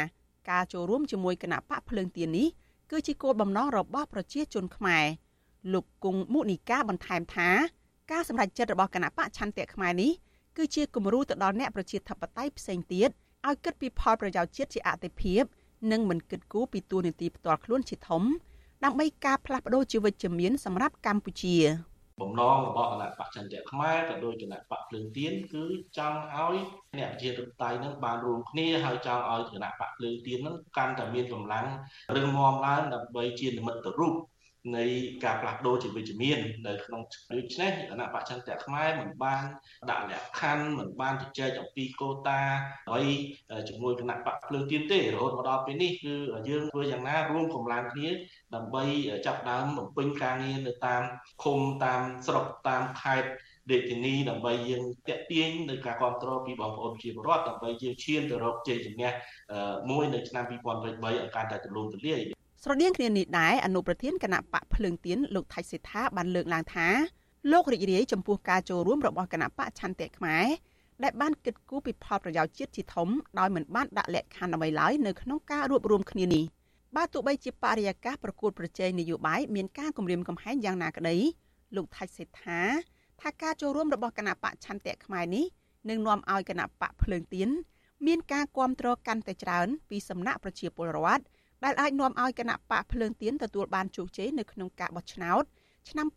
G: ការចូលរួមជាមួយគណៈបកភ្លើងទៀននេះគឺជាគោលបំណងរបស់ប្រជាជនខ្មែរលោកគង់មុនីកាបន្ថែមថាការសម្រេចចិត្តរបស់គណៈបកឆន្ទៈខ្មែរនេះគឺជាគំរូទៅដល់អ្នកប្រជាធិបតេយ្យផ្សេងទៀតឲ្យគិតពីផលប្រយោជន៍ជាតិជាអតិភិប និងមិនគិតគូរពីទួលនីតិផ្ទាល់ខ្លួនជាធំ ដើម្បីការផ្លាស់ប្តូរជីវិតជំនាញសម្រាប់កម្ពុជា
I: បំណងរបស់គណៈបច្ចិន្ទៈខ្មែរក៏ដូចគណៈបកភ្លើងទៀនគឺចង់ឲ្យអ្នកប្រជាធិបតេយ្យនឹងបានរួមគ្នាហើយចង់ឲ្យគណៈបកភ្លើងទៀននឹងកាន់តែមានកម្លាំងរឹងមាំឡើងដើម្បីជានិមិត្តរូប នៃការផ្លាស់ប្ដូរជាវិជ្ជមាននៅក្នុងដូច្នេះគណៈបច្ចិន្ទៈខ្មែរមិនបានដាក់លក្ខខណ្ឌមិនបានជជែកអំពីកូតាហើយជាមួយគណៈបកភ្លើងទៀនទេរហូតមកដល់ពេលនេះគឺយើងធ្វើយ៉ាងណារួមកម្លាំងគ្នាដើម្បីចាប់ដើមបំពេញការងារនៅតាមឃុំតាមស្រុកតាមខេត្តដេកធានីដើម្បីយើងតាក់ទាញនៅការគ្រប់គ្រងពីបងប្អូនជាពលរដ្ឋដើម្បីយើងឈានទៅរកជ័យជំនះមួយនៅឆ្នាំ2023ឲ្យកាន់តែទូលំទូលាយ
G: ស្រដៀងគ្នានេះដែរអនុប្រធានគណៈបកភ្លើងទៀនលោកថៃសេដ្ឋាបានលើកឡើងថាលោករីករាយចំពោះការចូលរួមរបស់គណៈបកឆន្ទៈខ្មែរដែលបានគិតគូរពីផលប្រយោជន៍ជាតិជាធំដោយមិនបានដាក់លក្ខខណ្ឌអ្វីឡើយនៅក្នុងការរួបរวมគ្នានេះបើទោះបីជាបរិយាកាសប្រកួតប្រជែងនយោបាយមានការគម្រាមកំហែងយ៉ាងណាក្តីលោកថៃសេដ្ឋាថាការចូលរួមរបស់គណៈបកឆន្ទៈខ្មែរនេះនឹងនាំឲ្យគណៈបកភ្លើងទៀនមានការគ្រប់គ្រងកាន់តែច្រើនពីសំណាក់ប្រជាពលរដ្ឋ ដែលអាចនាំឲ្យគណៈបកភ្លើងទៀនទទួលបានជោគជ័យនៅក្នុងការបោះឆ្នោតឆ្នាំ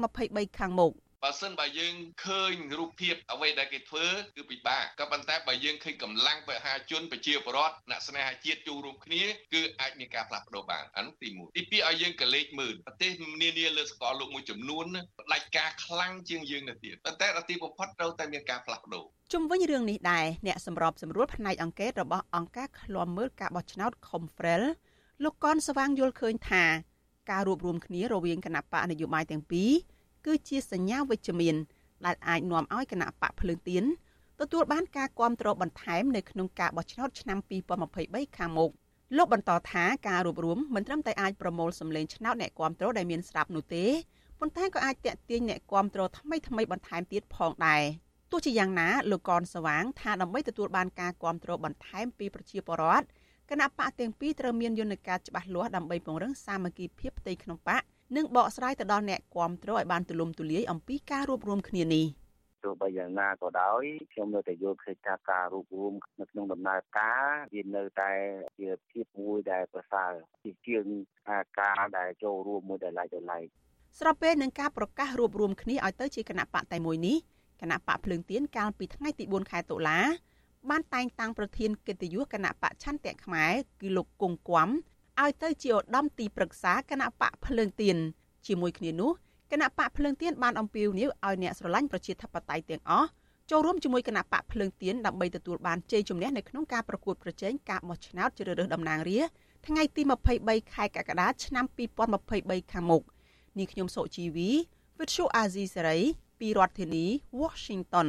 G: 2023ខាងមុខ
J: បើសិនបើយើងឃើញរូបភាពអ្វីដែលគេធ្វើគឺពិបាកក៏ប៉ុន្តែបើយើងឃើញកម្លាំងប្រជាជនប្រជាពលរដ្ឋអ្នកស្នេហាជាតិចូលរួមគ្នាគឺអាចមានការផ្លាស់ប្ដូរបានអានោះទី1ទី2ឲ្យយើងក៏លេខមើលប្រទេសនានាលើសកលលោកមួយចំនួនផ្ដាច់ការខ្លាំងជាងយើងទៅទៀតប៉ុន្តែដល់ទីបំផុតត្រូវតែមានការផ្លាស់ប្ដូរ
G: ជុំវិញរឿងនេះដែរអ្នកសម្របសម្រួលផ្នែកអង្គការរបស់អង្គការឃ្លាំមើលការបោះឆ្នោត Confrel លោកកនស្វាងយល់ឃើញថាការរួបរวมគ្នារវាងគណៈបកនយោបាយទាំងពីរគឺជាសញ្ញាវិជ្ជមានដែលអាចនាំឲ្យគណៈបកភ្លើងទៀនទទួលបានការគ្រប់គ្រងបន្ថែមនៅក្នុងការបោះឆ្នោតឆ្នាំ2023ខាងមុខលោកបន្តថាការរួបរวมមិនត្រឹមតែអាចប្រមូលសម្លេងឆ្នោតអ្នកគ្រប់គ្រងដែលមានស្រាប់នោះទេប៉ុន្តែក៏អាចតាក់ទាញអ្នកគ្រប់គ្រងថ្មីថ្មីបន្ថែមទៀតផងដែរទោះជាយ៉ាងណាលោកកនស្វាងថាដើម្បីទទួលបានការគ្រប់គ្រងបន្ថែមពីប្រជាពលរដ្ឋគ ណៈបកទាំងពីរត្រូវមានយន្តការច្បាស់លាស់ដើម្បីពង្រឹងសាមគ្គីភាពផ្ទៃក្នុងបកនិងបកស្រាយទៅដល់អ្នកគាំទ្រឲ្យបានទូលំទូលាយអំពីការរួបរวมគ្នានេះ
K: ទោះបីយ៉ាងណាក៏ដោយខ្ញុំនៅតែយល់ឃើញថាការរួបរวมនៅក្នុងដំណើរការវានៅតែជាភាពមួយដែលប្រសើរជាជាងការដែលចូលរួមមួយដែលឡែកដល់ឡែក
G: ស្របពេលនឹងការប្រកាសរួបរวมគ្នាឲ្យទៅជាគណៈបកតែមួយនេះគណៈបកភ្លើងទៀនកាលពីថ្ងៃទី4ខែតុលា បានតែងតាំងប្រធានកិត្តិយសគណៈបកឆន្ទៈខ្មែរគឺលោកគង់គួមឲ្យទៅជាឧត្តមទីប្រឹក្សាគណៈបកភ្លើងទៀនជាមួយគ្នានោះគណៈបកភ្លើងទៀនបានអំពាវនាវឲ្យអ្នកស្រឡាញ់ប្រជាធិបតេយ្យទាំងអស់ចូលរួមជាមួយគណៈបកភ្លើងទៀនដើម្បីទទួលបានជ័យជំនះនៅក្នុងការប្រកួតប្រជែងការបោះឆ្នោតជ្រើសរើសតំណាងរាស្ត្រថ្ងៃទី23ខែកក្កដាឆ្នាំ2023ខាងមុខនាងខ្ញុំសុជីវី Virtual Azizi Serai ពីរដ្ឋធានី Washington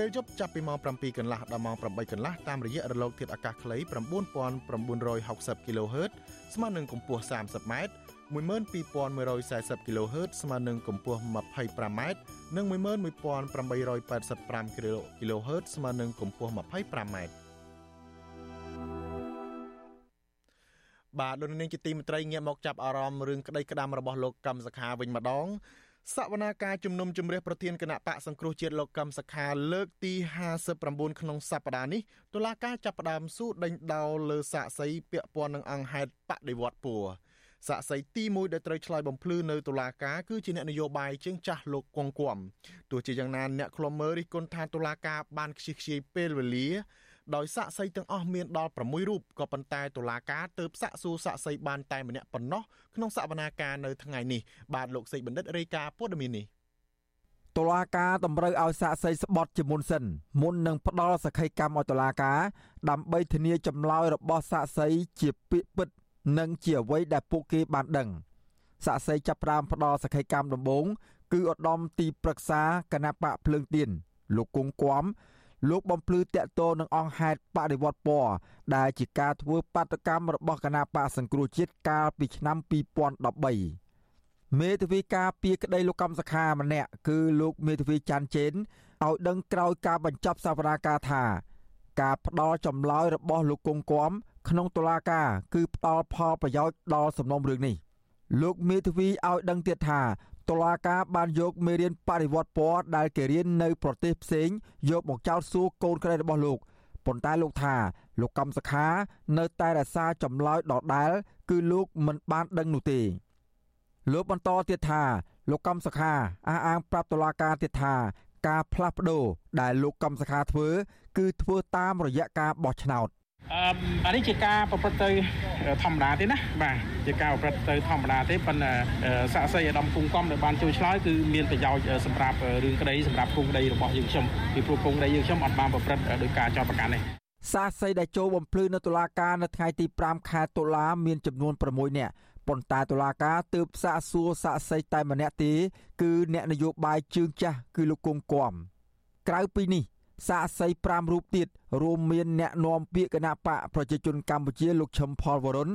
A: ពេលយប់ចាប់ពីម៉ោង7កន្លះដល់ម៉ោង8កន្លះតាមរយៈរលកធាតុអាកាសខ្លី9960 kHz ស្មើនឹងកម្ពស់ 30m 12140 kHz ស្មើនឹងកម្ពស់ 25m និង11885 kHz ស្មើនឹងកម្ពស់ 25m បាទលោកនាងជាទីមេត្រីងាកមកចាប់អារម្មណ៍រឿងក្តីក្តាំរបស់លោកកឹមសខាវិញម្ដង សវនាការជំនុំជម្រះប្រធានគណៈបកសង្គ្រោះជាតិលោកកឹមសខាលើកទី59ក្នុងសប្តាហ៍នេះតុលាការចាប់ផ្ដើមស៊ូដេញដោលលើសាកសីពាក់ព័ន្ធនឹងអង្គហេតុបដិវត្តពួរសាកសីទី1ដែលត្រូវឆ្លើយបំភ្លឺនៅតុលាការគឺជាអ្នកនយោបាយជើងចាស់លោកគង់គំទោះជាយ៉ាងណាអ្នកខ្លំមើលរិះគន់ថាតុលាការបានខ្ជិះខ្ជាយពេលវេលា ដោយសាក់សីទាំងអស់មានដល់6រូបក៏ប៉ុន្តែតុលាការទើបសាក់សួរសាក់សីបានតែម្នាក់ប៉ុណ្ណោះក្នុងសវនាការនៅថ្ងៃនេះបាទលោកសេកបណ្ឌិតរាយការណ៍ព័ត៌មាននេះ
C: តុលាការតម្រូវឲ្យសាក់សីស្បត់ជាមុនសិនមុននឹងផ្ដល់សក្ខីកម្មឲ្យតុលាការដើម្បីធានាចម្លើយរបស់សាក់សីជាពាក្យពិត និងជាអ្វីដែលពួកគេបានដឹងសាក់សីចាប់ផ្ដើមផ្ដល់សក្ខីកម្មដំបូងគឺឧត្តមទីប្រឹក្សាគណៈបកភ្លើងទៀនលោកគង់គំ លោកបំភ្លឺតាក់ទងនឹងអង្គហេតុបដិវត្តពណ៌ដែលជាការធ្វើបាតកម្មរបស់គណៈបកសង្គ្រោះជាតិកាលពីឆ្នាំ2013មេធាវីការពីក្តីលោកកម្មសខាម្នាក់គឺលោកមេធាវីច័ន្ទជេនឲ្យដឹងក្រោយការបញ្ចប់សវនាការថា ការផ្ដល់ចម្លើយរបស់លោកគង់គំក្នុងតុលាការគឺផ្ដល់ផលប្រយោជន៍ដល់សំណុំរឿងនេះលោកមេធាវីឲ្យដឹងទៀតថា តុលាការបានយកមេរៀនបរិវត្តពណ៌ដែលគេរៀននៅប្រទេសផ្សេងយកមកចោទសួរកូនក្រីរបស់លោកប៉ុន្តែលោកថា លោកកម្មសខា នៅតែរក្សាចម្លើយដដែល គឺលោកមិនបានដឹងនោះទេលោកបន្តទៀតថាលោកកម្មសខាអះអាងប្រាប់តុលាការទៀតថាការផ្លាស់ប្ដូរដែលលោកកម្មសខាធ្វើ គឺធ្វើតាមរយៈការបោះឆ្នោត
L: អឺអានេះជាការប្រព្រឹត្តទៅធម្មតាទេណាបាទជាការប្រព្រឹត្តទៅធម្មតាទេប៉ុន្តែសាក់សីអាដាមគង្គកំដែលបានជួយឆ្លើយគឺមានប្រយោជន៍សម្រាប់រឿងក្តីសម្រាប់គងក្តីរបស់យើងខ្ញុំពីព្រោះគងក្តីយើងខ្ញុំអត់បានប្រព្រឹត្តដោយការចោទប្រកាន់នេះ
C: សាស័យដែលចូលបំភ្លឺនៅតុលាការនៅថ្ងៃទី5ខែតុលាមានចំនួន6នាក់ប៉ុន្តែតុលាការទើបសាកសួរសាកសីតែម្នាក់ទេគឺអ្នកនយោបាយជើងចាស់គឺលោកគង់គំក្រៅពីនេះ សាកសី5រូបទៀតរួមមានអ្នកនាំពាក្យគណៈបកប្រជាជនកម្ពុជាលោកឈឹមផលវរុន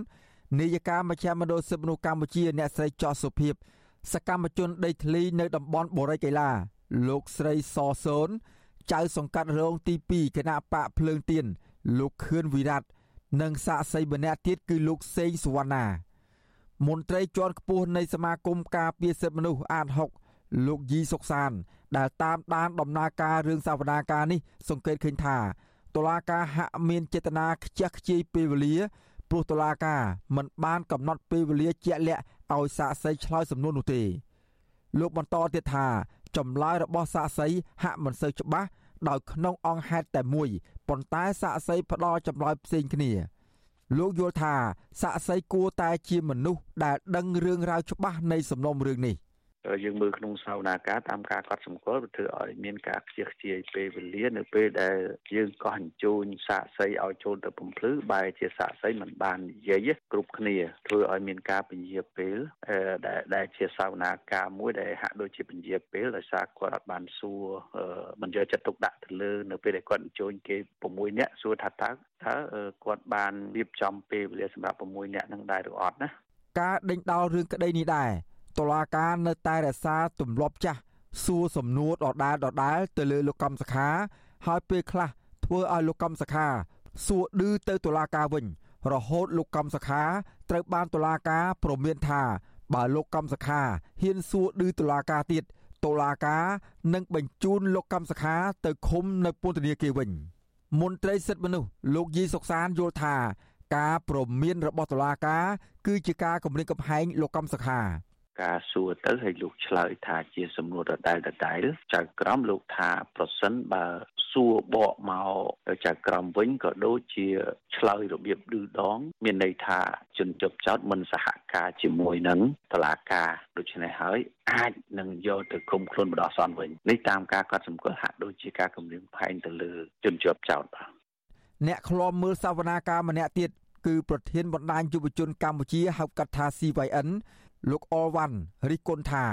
C: នាយកាមជ្ឈមណ្ឌលសិទ្ធិមនុស្សកម្ពុជាអ្នកស្រីចោះសុភិបសកម្មជនដីធ្លីនៅតំបន់បូរីកៃឡាលោកស្រីសសូនចៅសង្កាត់រងទី2គណៈបកភ្លើងទៀនលោកខឿនវិរៈនិងសាកសីម្នាក់ទៀតគឺលោកសេងសវណ្ណាមន្ត្រីជាន់ខ្ពស់នៃសមាគមការពារសិទ្ធិមនុស្សអាត6 លោកយីសុកសាន ដែលតាមដានដំណើរការរឿងសវនាការនេះសង្កេតឃើញថាតុលាការហាក់មានចេតនាខ្ជះខ្ជាយពេលវេលាព្រោះតុលាការមិនបានកំណត់ពេលវេលាជាក់លាក់ឲ្យសាកសីឆ្លើយសំណួរនោះទេ លោកបន្តទៀតថាចម្លើយរបស់សាកសីហាក់មិនសូវច្បាស់ដោយក្នុងអង្គហេតុតែមួយប៉ុន្តែសាកសីផ្ដល់ចម្លើយផ្សេងគ្នា លោកយល់ថាសាកសីគួរតែជាមនុស្សដែលដឹងរឿងរ៉ាវច្បាស់នៃសំណុំរឿងនេះ។
K: យើងមើលក្នុងសាវនាការតាមការកត់សម្គាល់វាធ្វើឲ្យមានការខ្ជិះខ្ជាយពេលវេលានៅពេលដែលយើងកោះអញ្ជើញសាកសីឲ្យចូលទៅបំភ្លឺបែរជាសាកសីមិនបាននិយាយគ្រប់គ្នាធ្វើឲ្យមានការពញាពេលដែលដែលជាសាវនាការមួយដែលហាក់ដូចជាពញាពេលដោយសារគាត់អត់បានសួរមិនយកចិត្តទុកដាក់ទៅលើនៅពេលដែលគាត់អញ្ជើញគេ6នាក់សួរថាតើតើគាត់បានរៀបចំពេលវេលាសម្រាប់6នាក់នឹងដែរឬអត់ណា
C: ការដេញដោលរឿងក្តីនេះដែរ តុលាការនៅតែរក្សាទម្លាប់ចាស់សួរសំណួរដដែលដដែលទៅលើលោកកម្មសខា ហើយពេលខ្លះធ្វើឲ្យលោកកម្មសខា សួរឌឺទៅតុលាការវិញ រហូតលោកកម្មសខាត្រូវបានតុលាការព្រមានថា បើលោកកម្មសខាហ៊ានសួរឌឺតុលាការទៀតតុលាការនឹងបញ្ជូនលោកកម្មសខា ទៅឃុំនៅពន្ធនាគារវិញមន្ត្រីសិទ្ធិមនុស្សលោកយីសុកសានយល់ថា ការព្រមានរបស់តុលាការគឺជាការគម្រាមកំហែងលោកកំសខា
K: ការសួរទៅឲ្យលោកឆ្លើយថាជាសំណួរដដែលដដែលចៅក្រមលោកថាប្រសិនបើសួរបកមកចៅក្រមវិញក៏ដូចជាឆ្លើយរបៀបឌឺដង មានន័យថាជនជាប់ចោតមិនសហការជាមួយនឹងតឡាការដូច្នេះហើយអាចនឹងយកទៅគុំខ្លួនបដសនវិញនេះតាមការកត់សម្គាល់ហាក់ដូចជាការគម្រាមផែងទៅលើជនជាប់ចោតបាទ
C: អ្នកឃ្លាំមើលសវនាការម្នាក់ទៀតគឺប្រធានបណ្ដាញយុវជនកម្ពុជាហៅកាត់ថា CYN លោកអលវ៉ាន់រិះគន់ថា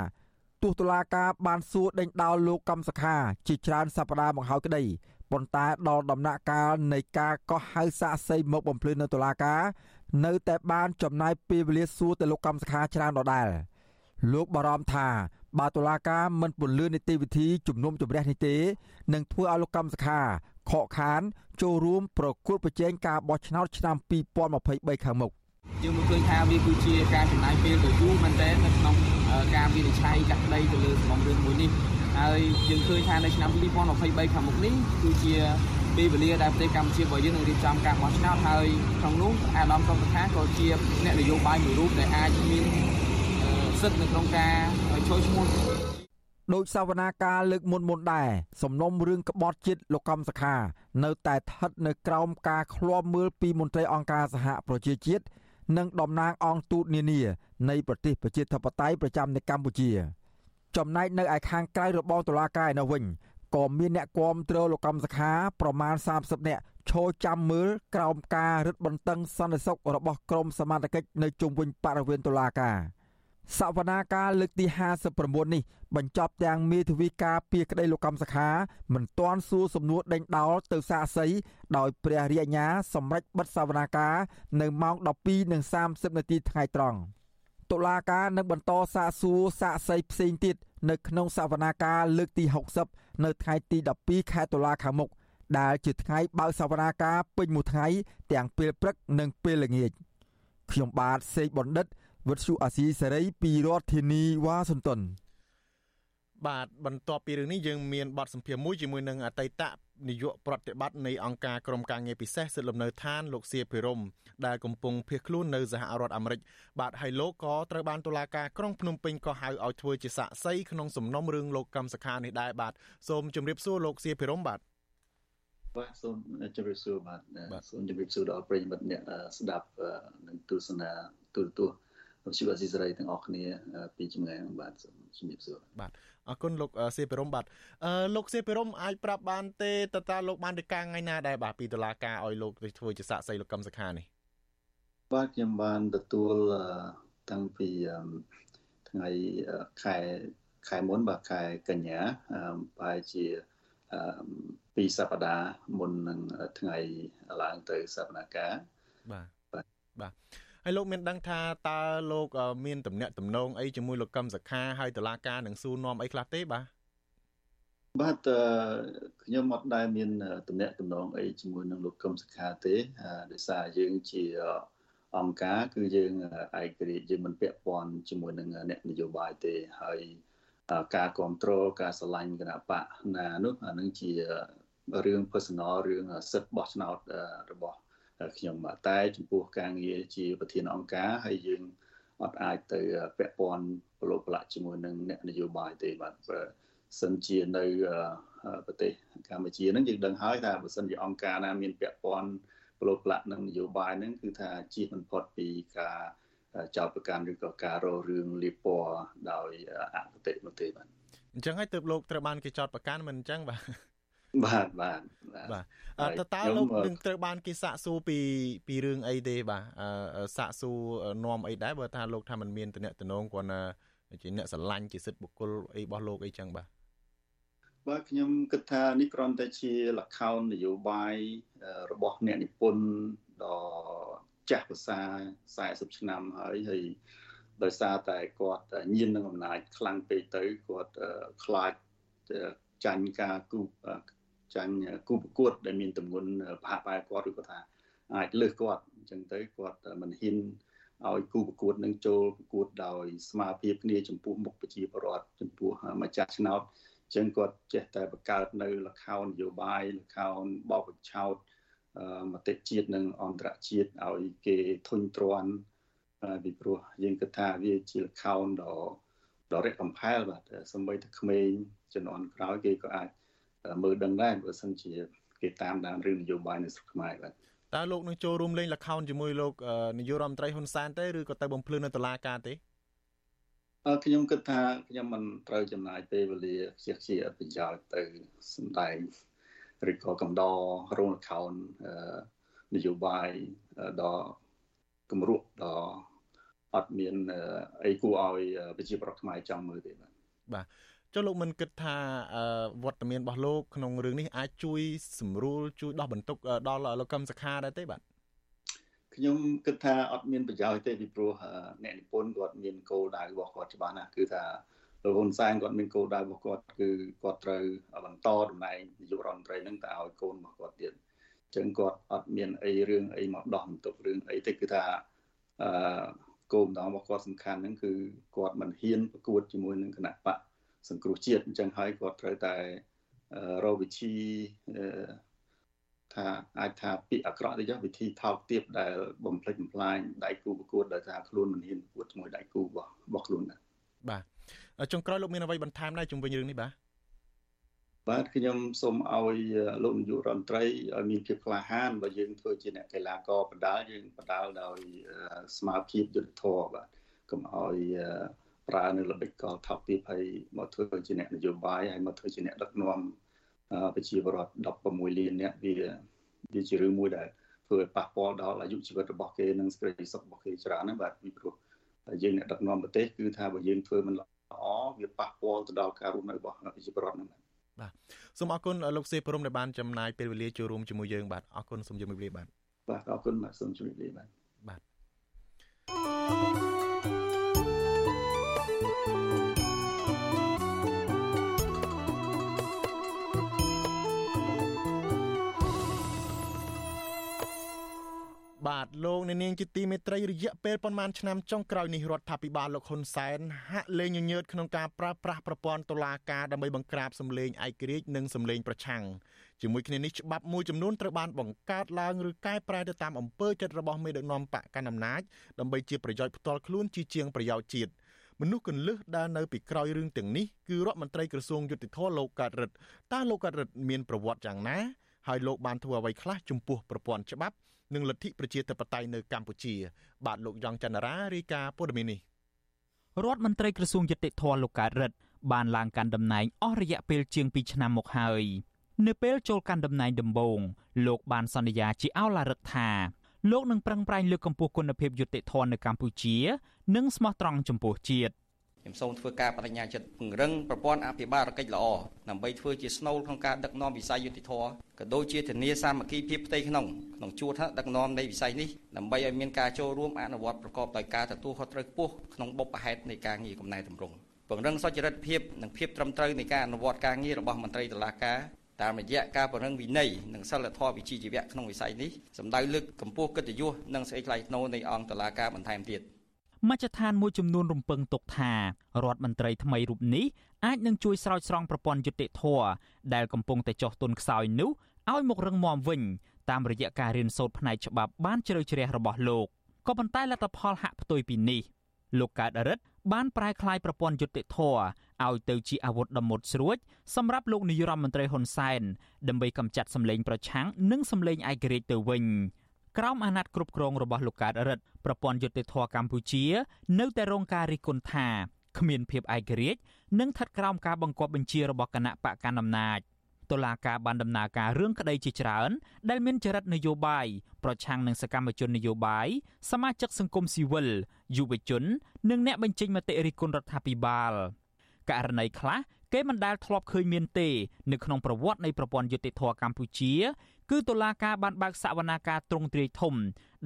C: ទោះតុលាការបានសួរដេញដោលលោកកំសខាជាច្រើនសប្តាហ៍មកហើយក្តីប៉ុន្តែដល់ដំណាក់កាលនៃការកោះហៅសាកសីមកបំភ្លឺនៅតុលាការ នៅតែបានចំណាយពេលវេលាសួរទៅលោកកំសខាច្រើនដដែលលោកបារម្ភថាបើតុលាការមិនពន្លឿននីតិវិធីជំនុំជម្រះនេះទេនឹងធ្វើឲ្យលោកកំសខាខកខានចូលរួមប្រគល់ប្រជែងការបោះឆ្នោតឆ្នាំ2023ខាងមុខ
M: យើងមើលឃើញថាវាគឺជាការចំណាយពេលដ៏យូរមែនទែននៅក្នុងការវិនិច្ឆ័យចាក់ដីទៅលើសំណុំរឿងមួយនេះហើយយើងឃើញថានៅឆ្នាំ2023ខាងមុខនេះគឺជាពេលវេលាដែលប្រទេសកម្ពុជារបស់យើងនឹងរៀបចំការបោះឆ្នោតហើយក្នុងនោះអាដាមសុខថាក៏ជាអ្នកនយោបាយមួយរូបដែលអាចមានសិទ្ធិនៅក្នុងការចូលឈ្មោះ
C: ដោយសវនាការលើកមុនមុនដែរសំណុំរឿងក្បត់ជាតិលោកកំសខា នៅតែស្ថិតនៅក្រោមការឃ្លាំមើលពីមន្ត្រីអង្គការសហប្រជាជាតិ និងតំណាងអង្គទូតនានានៃប្រទេសប្រជាធិបតេយ្យប្រចាំនៅកម្ពុជា ចំណែកនៅឯខាងក្រៅរបងតុលាការឯនោះវិញក៏មានអ្នកគាំទ្រលោកកម្មសខាប្រមាណ30នាក់ឈរចាំមើលក្រោមការរឹតបន្តឹងសន្តិសុខរបស់ក្រមសមត្ថកិច្ចនៅជុំវិញបរិវេណតុលាការ សវនាការលើកទី59នេះបញ្ចប់ទាំងមេធាវីការពីក្តីលោកកម្មសខាមិនទាន់សួរសំណួរដេញដោលទៅសាកសីដោយព្រះរាជអាជ្ញាសម្រេចបិទសវនាការនៅម៉ោង12:30នាទីថ្ងៃត្រង់តុលាការនឹងបន្តសាកសួរសាកសីផ្សេងទៀតនៅក្នុងសវនាការលើកទី60នៅថ្ងៃទី12ខែតុលាខាងមុខដែលជាថ្ងៃបើកសវនាការពេញមួយថ្ងៃទាំងពេលព្រឹកនិងពេលល្ងាចខ្ញុំបាទសេកបណ្ឌិត វិទ្យុអាស៊ីសេរីពីរដ្ឋធានីវ៉ាស៊ីនតោន
A: បាទបន្ទាប់ពីរឿងនេះយើងមានបទសម្ភាសន៍មួយជាមួយនឹងអតីតនាយកប្រតិបត្តិនៃអង្គការក្រមការងារពិសេសសិទ្ធិលំនៅឋានលោកសៀភិរមដែលកំពុងភៀសខ្លួននៅសហរដ្ឋអាមេរិកបាទហើយលោកក៏ត្រូវបានតុលាការក្រុងភ្នំពេញក៏ហៅឲ្យធ្វើជាសាក្សីក្នុងសំណុំរឿងលោកកម្មសខានេះដែរបាទសូមជម្រាបសួរលោកសៀភិរមបាទ
N: បាទសូមជម្រាបសួរបាទសូមជម្រាបសួរដល់ប្រិយមិត្តអ្នកស្ដាប់និងទស្សនាទូរទស្សន៍ វិទ្យុអស៊ីសេរីទាំងអស់គ្នាពីចម្ងាយបាទសូមជំរាបសួរ
A: បាទអរគុណលោកសេពីរមបាទអឺលោកសេពីរមអាចប្រាប់បានទេតើតើលោកបានទៅការថ្ងៃណាដែរបាទពីតុលាការឲ្យលោកទៅធ្វើជាសាក្សីលោកកឹមសុខានេះ
N: បាទខ្ញុំបានទទួលតាំងពីថ្ងៃខែខែមុនបាទខែកញ្ញាបែរជាពីសប្តាហ៍មុននឹងថ្ងៃឡើងទៅសវនកម្ម
A: បាទបាទបាទ ហើយលោកមានដឹងថាតើលោកមានតំណែងតំណងអីជាមួយលោកកឹមសុខាហើយតឡាការនឹងស៊ូនាំអីខ្លះទេបាទ
N: បាទខ្ញុំអត់ដែលមានតំណែងតំណងអីជាមួយនឹងលោកកឹមសុខាទេដោយសារយើងជាអង្គការគឺយើងឯករាជ្យយើងមិនពាក់ព័ន្ធជាមួយនឹងអ្នកនយោបាយទេហើយការគ្រប់គ្រងការឆ្លាញ់គណៈបកណានោះអានឹងជារឿង personal រឿងសិទ្ធិបោះឆ្នោតរបស់ ខ្ញុំតែចំពោះការងារជាប្រធានអង្គការហើយយើងអត់អាចទៅពាក់ព័ន្ធប្រឡូកប្រឡាក់ជាមួយនឹងអ្នកនយោបាយទេបាទសិនជានៅប្រទេសកម្ពុជាហ្នឹងយើងដឹងហើយថាបើសិនជាអង្គការណាមានពាក់ព័ន្ធប្រឡូកប្រឡាក់នឹងនយោបាយហ្នឹងគឺថាជៀសមិនផុតពីការចោទប្រកាន់ឬក៏ការរករឿងលៀបពណ៌ដោយអគតិនោះទេបាទ
A: អញ្ចឹងហើយទើបលោកត្រូវបានគេចោទប្រកាន់មិនអញ្ចឹងបាទ
N: បាទបាទ
A: បាទតើតើលោកនឹងត្រូវបានគេសាកសួរពីពីរឿងអីទេបាទសាកសួរនាំអីដែរបើថាលោកថាมันមានតំណែងតំណងគាត់ណាជាអ្នកស្រឡាញ់ជាសិទ្ធិបុគ្គលអីរបស់លោកអីចឹងបាទ
N: បាទខ្ញុំគិតថានេះគ្រាន់តែជាលខោននយោបាយរបស់អ្នកនិពន្ធដ៏ចាស់ភាសា40ឆ្នាំហើយហើយដោយសារតែគាត់ញៀននឹងអំណាចខ្លាំងពេកទៅគាត់ខ្លាចចាញ់ការគូ ចាញ់គូប្រកួត ដែលមានទម្ងន់ប្រហាក់ប្រហែលគាត់ឬក៏ថាអាចលើសគាត់អញ្ចឹងទៅគាត់មិនហ៊ានឲ្យគូប្រកួតនឹងចូលប្រកួតដោយស្មារតីគ្នាចំពោះមុខប្រជាពលរដ្ឋចំពោះម្ចាស់ឆ្នោតអញ្ចឹងគាត់ចេះតែបង្កើតនៅលខោននយោបាយលខោនបោកបញ្ឆោតមតិជាតិនិងអន្តរជាតិឲ្យគេធុញទ្រាន់ពីព្រោះយើងគិតថាវាជាលខោនដ៏ដ៏រកកំផែលបាទសម្បីតែក្មេងជំនាន់ក្រោយគេក៏អាច មើលដឹងដែរបើសិនជាគេតាមដានរឿងនយោបាយនៅស្រុកខ្មែរបាទ
A: តើលោកនឹងចូលរួមលេងល្ខោនជាមួយលោកនាយករដ្ឋមន្ត្រីហ៊ុនសែនទេឬក៏ទៅបំភ្លឺនៅតុលាការទេ
N: អឺខ្ញុំគិតថាខ្ញុំមិនត្រូវចំណាយពេលវេលាខ្ជិះខ្ជាប្រយោជន៍ទៅសម្ដែងឬក៏កំដររោង account នយោបាយដល់គម្រោះដល់អត់មានអីគួរឲ្យប្រជាប្រដ្ឋខ្មែរចង់មើលទេបាទ
A: បាទ ចុះលោកមិនគិតថាវត្តមានរបស់លោកក្នុងរឿងនេះអាចជួយសម្រួលជួយដោះបន្ទុកដល់លោកកឹមសុខាដែរទេបាទ
N: ខ្ញុំគិតថាអត់មានប្រយោជន៍ទេពីព្រោះអ្នកនិពន្ធគាត់មានគោលដៅរបស់គាត់ច្បាស់ណាស់គឺថាលោកហ៊ុនសែនគាត់មានគោលដៅរបស់គាត់គឺគាត់ត្រូវបន្តតំណែងនាយករដ្ឋមន្ត្រីនឹងទៅឲ្យកូនរបស់គាត់ទៀតអញ្ចឹងគាត់អត់មានអីរឿងអីមកដោះបន្ទុករឿងអីទេគឺថាអឺគោលដៅរបស់គាត់សំខាន់ហ្នឹងគឺគាត់មិនហ៊ានប្រកួតជាមួយនឹងគណៈបក សង្គ្រោះជាតិអញ្ចឹងហើយគាត់ត្រូវតែរកវិធីថាអាចថាពាក្យអាក្រក់ទៅចុះវិធីថោកទាបដែលបំផ្លិចបំផ្លាញដៃគូប្រកួតដោយសារខ្លួនមិនហ៊ានប្រកួតជាមួយដៃគូរបស់របស់ខ្លួនដែរ
A: បាទចុងក្រោយលោកមានអ្វីបន្ថែមដែរជុំវិញរឿងនេះបាទ
N: បាទខ្ញុំសូមឲ្យលោកនាយករដ្ឋមន្ត្រីឲ្យមានភាពក្លាហានបើយើងធ្វើជាអ្នកកីឡាករបដាល់យើងបដាល់ដោយស្មារតីយុទ្ធធម៌បាទកុំឲ្យ ប្រើនៅល្បិចកលថោកទាបហើយមកធ្វើជាអ្នកនយោបាយហើយមកធ្វើជាអ្នកដឹកនាំប្រជាពលរដ្ឋ16លានអ្នកវាវាជារឿងមួយដែលធ្វើឲ្យប៉ះពាល់ដល់អាយុជីវិតរបស់គេនិងសេចក្តីសុខរបស់គេច្រើនណាស់បាទពីព្រោះយើងអ្នកដឹកនាំប្រទេសគឺថាបើយើងធ្វើមិនល្អវាប៉ះពាល់ទៅដល់ការរស់នៅរបស់ប្រជាពលរដ្ឋហ្នឹង
A: បាទសូមអរគុណលោកសេព្រំដែលបានចំណាយពេលវេលាចូលរួមជាមួយយើងបាទអរគុណសូមជម្រាបលាបាទ
N: បាទអរគុណបាទសូមជម្រាបលាបាទ
A: បាទ បាទលោកអ្នកនាងជាទីមេត្រីរយៈពេលប្រមាណឆ្នាំចុងក្រោយនេះរដ្ឋាភិបាលលោកហ៊ុនសែនហាក់លែងញញើតក្នុងការប្រើប្រាស់ប្រព័ន្ធតុលាការដើម្បីបង្ក្រាបសម្លេងឯករាជ្យនិងសម្លេងប្រឆាំងជាមួយគ្នានេះច្បាប់មួយចំនួនត្រូវបានបង្កើតឡើងឬកែប្រែទៅតាមអំពើចិត្តរបស់មេដឹកនាំបកកណ្ដាលអំណាចដើម្បីជាប្រយោជន៍ផ្ទាល់ខ្លួនជាជាងប្រយោជន៍ជាតិមនុស្សកន្លឹះដែលនៅពីក្រោយរឿងទាំងនេះគឺរដ្ឋមន្ត្រីក្រសួងយុតិធធលោកកើតរិទ្ធតើលោកកើតរិទ្ធមានប្រវត្តិយ៉ាងណាហើយលោកបានធ្វើអ្វីខ្លះចំពោះប្រព័ន្ធច្បាប់ និងលទ្ធិប្រជាធិបតេយ្យនៅកម្ពុជា បាទលោកយ៉ងច័ន្ទរារាយការណ៍ព័ត៌មាននេះ
O: រដ្ឋមន្ត្រីក្រសួងយុតិធធលោកកើតរិទ្ធបានឡើងកាន់តំណែងអស់រយៈពេលជាង2ឆ្នាំមកហើយនៅពេលចូលកាន់តំណែងដំបូងលោកបានសន្យាជាអោឡារឹកថាលោកនឹងប្រឹងប្រែងលើកកម្ពស់គុណភាពយុតិធធនៅកម្ពុជា និងស្មោះត្រង់ចំពោះជាតិ
P: ខ្ញុំសូមធ្វើការបដិញ្ញាចិត្តពង្រឹងប្រព័ន្ធអភិបាលកិច្ចល្អដើម្បីធ្វើជាស្នូលក្នុងការដឹកនាំវិស័យយុតិធធក៏ដូចជាធានាសាមគ្គីភាពផ្ទៃក្នុងក្នុងជួរថ្នាក់ដឹកនាំនៃវិស័យនេះដើម្បីឲ្យមានការចូលរួមអនុវត្តប្រកបដោយការទទួលខុសត្រូវខ្ពស់ក្នុងបុព្វហេតុនៃការងារកំណែតម្រង់ពង្រឹងសុចរិតភាពនិងភាពត្រឹមត្រូវនៃការអនុវត្តការងាររបស់មន្ត្រីតុលាការតាមរយៈការពង្រឹងវិន័យនិងសិលធម៌វិជ្ជាជីវៈក្នុងវិស័យនេះសម្ដៅលើកកម្ពស់កិត្តិយសនិងសេចក្តីថ្លៃថ្នូរនៃអង្គតុលាការបន្ថែមទៀត។
O: មជ្ឈដ្ឋានមួយចំនួនរំពឹងទុកថារដ្ឋមន្ត្រីថ្មីរូបនេះអាចនឹងជួយស្រោចស្រង់ប្រព័ន្ធយុតិធធដែលកំពុងតែចុះទុនខ្សោយនោះឲ្យមករឹងមាំវិញតាមរយៈការរៀនសូត្រផ្នែកច្បាប់បានជ្រៅជ្រះរបស់លោកក៏ប៉ុន្តែលទ្ធផលហាក់ផ្ទុយពីនេះលោកកើតរិទ្ធបានប្រែក្លាយប្រព័ន្ធយុតិធធឲ្យទៅជាអាវុធដ៏មុតស្រួចសម្រាប់លោកនាយរដ្ឋមន្ត្រីហ៊ុនសែនដើម្បីកម្ចាត់សម្លេងប្រឆាំងនិងសម្លេងឯករាជ្យទៅវិញ ក្រោមអាណត្តិគ្រប់គ្រងរបស់លោកកើតរិទ្ធប្រព័ន្ធយុតិធធកម្ពុជា នៅតែរងការរិះគន់ថាគ្មានភាពឯករាជ្យនិងស្ថិតក្រោមការបង្គាប់បញ្ជារបស់គណៈបកកណ្ដាលអំណាចតុលាការបានដំណើរការរឿងក្តីជាច្រើន ដែលមានចរិតនយោបាយប្រឆាំងនឹងសកម្មជននយោបាយសមាជិកសង្គមស៊ីវិលយុវជន និងអ្នកបញ្ចេញមតិរិះគន់រដ្ឋាភិបាលករណីខ្លះគេមិនដែលធ្លាប់ឃើញមានទេ នៅក្នុងប្រវត្តិនៃប្រព័ន្ធយុតិធធកម្ពុជា គឺតុលាការបានបើកសវនាការទ្រង់ទ្រាយធំ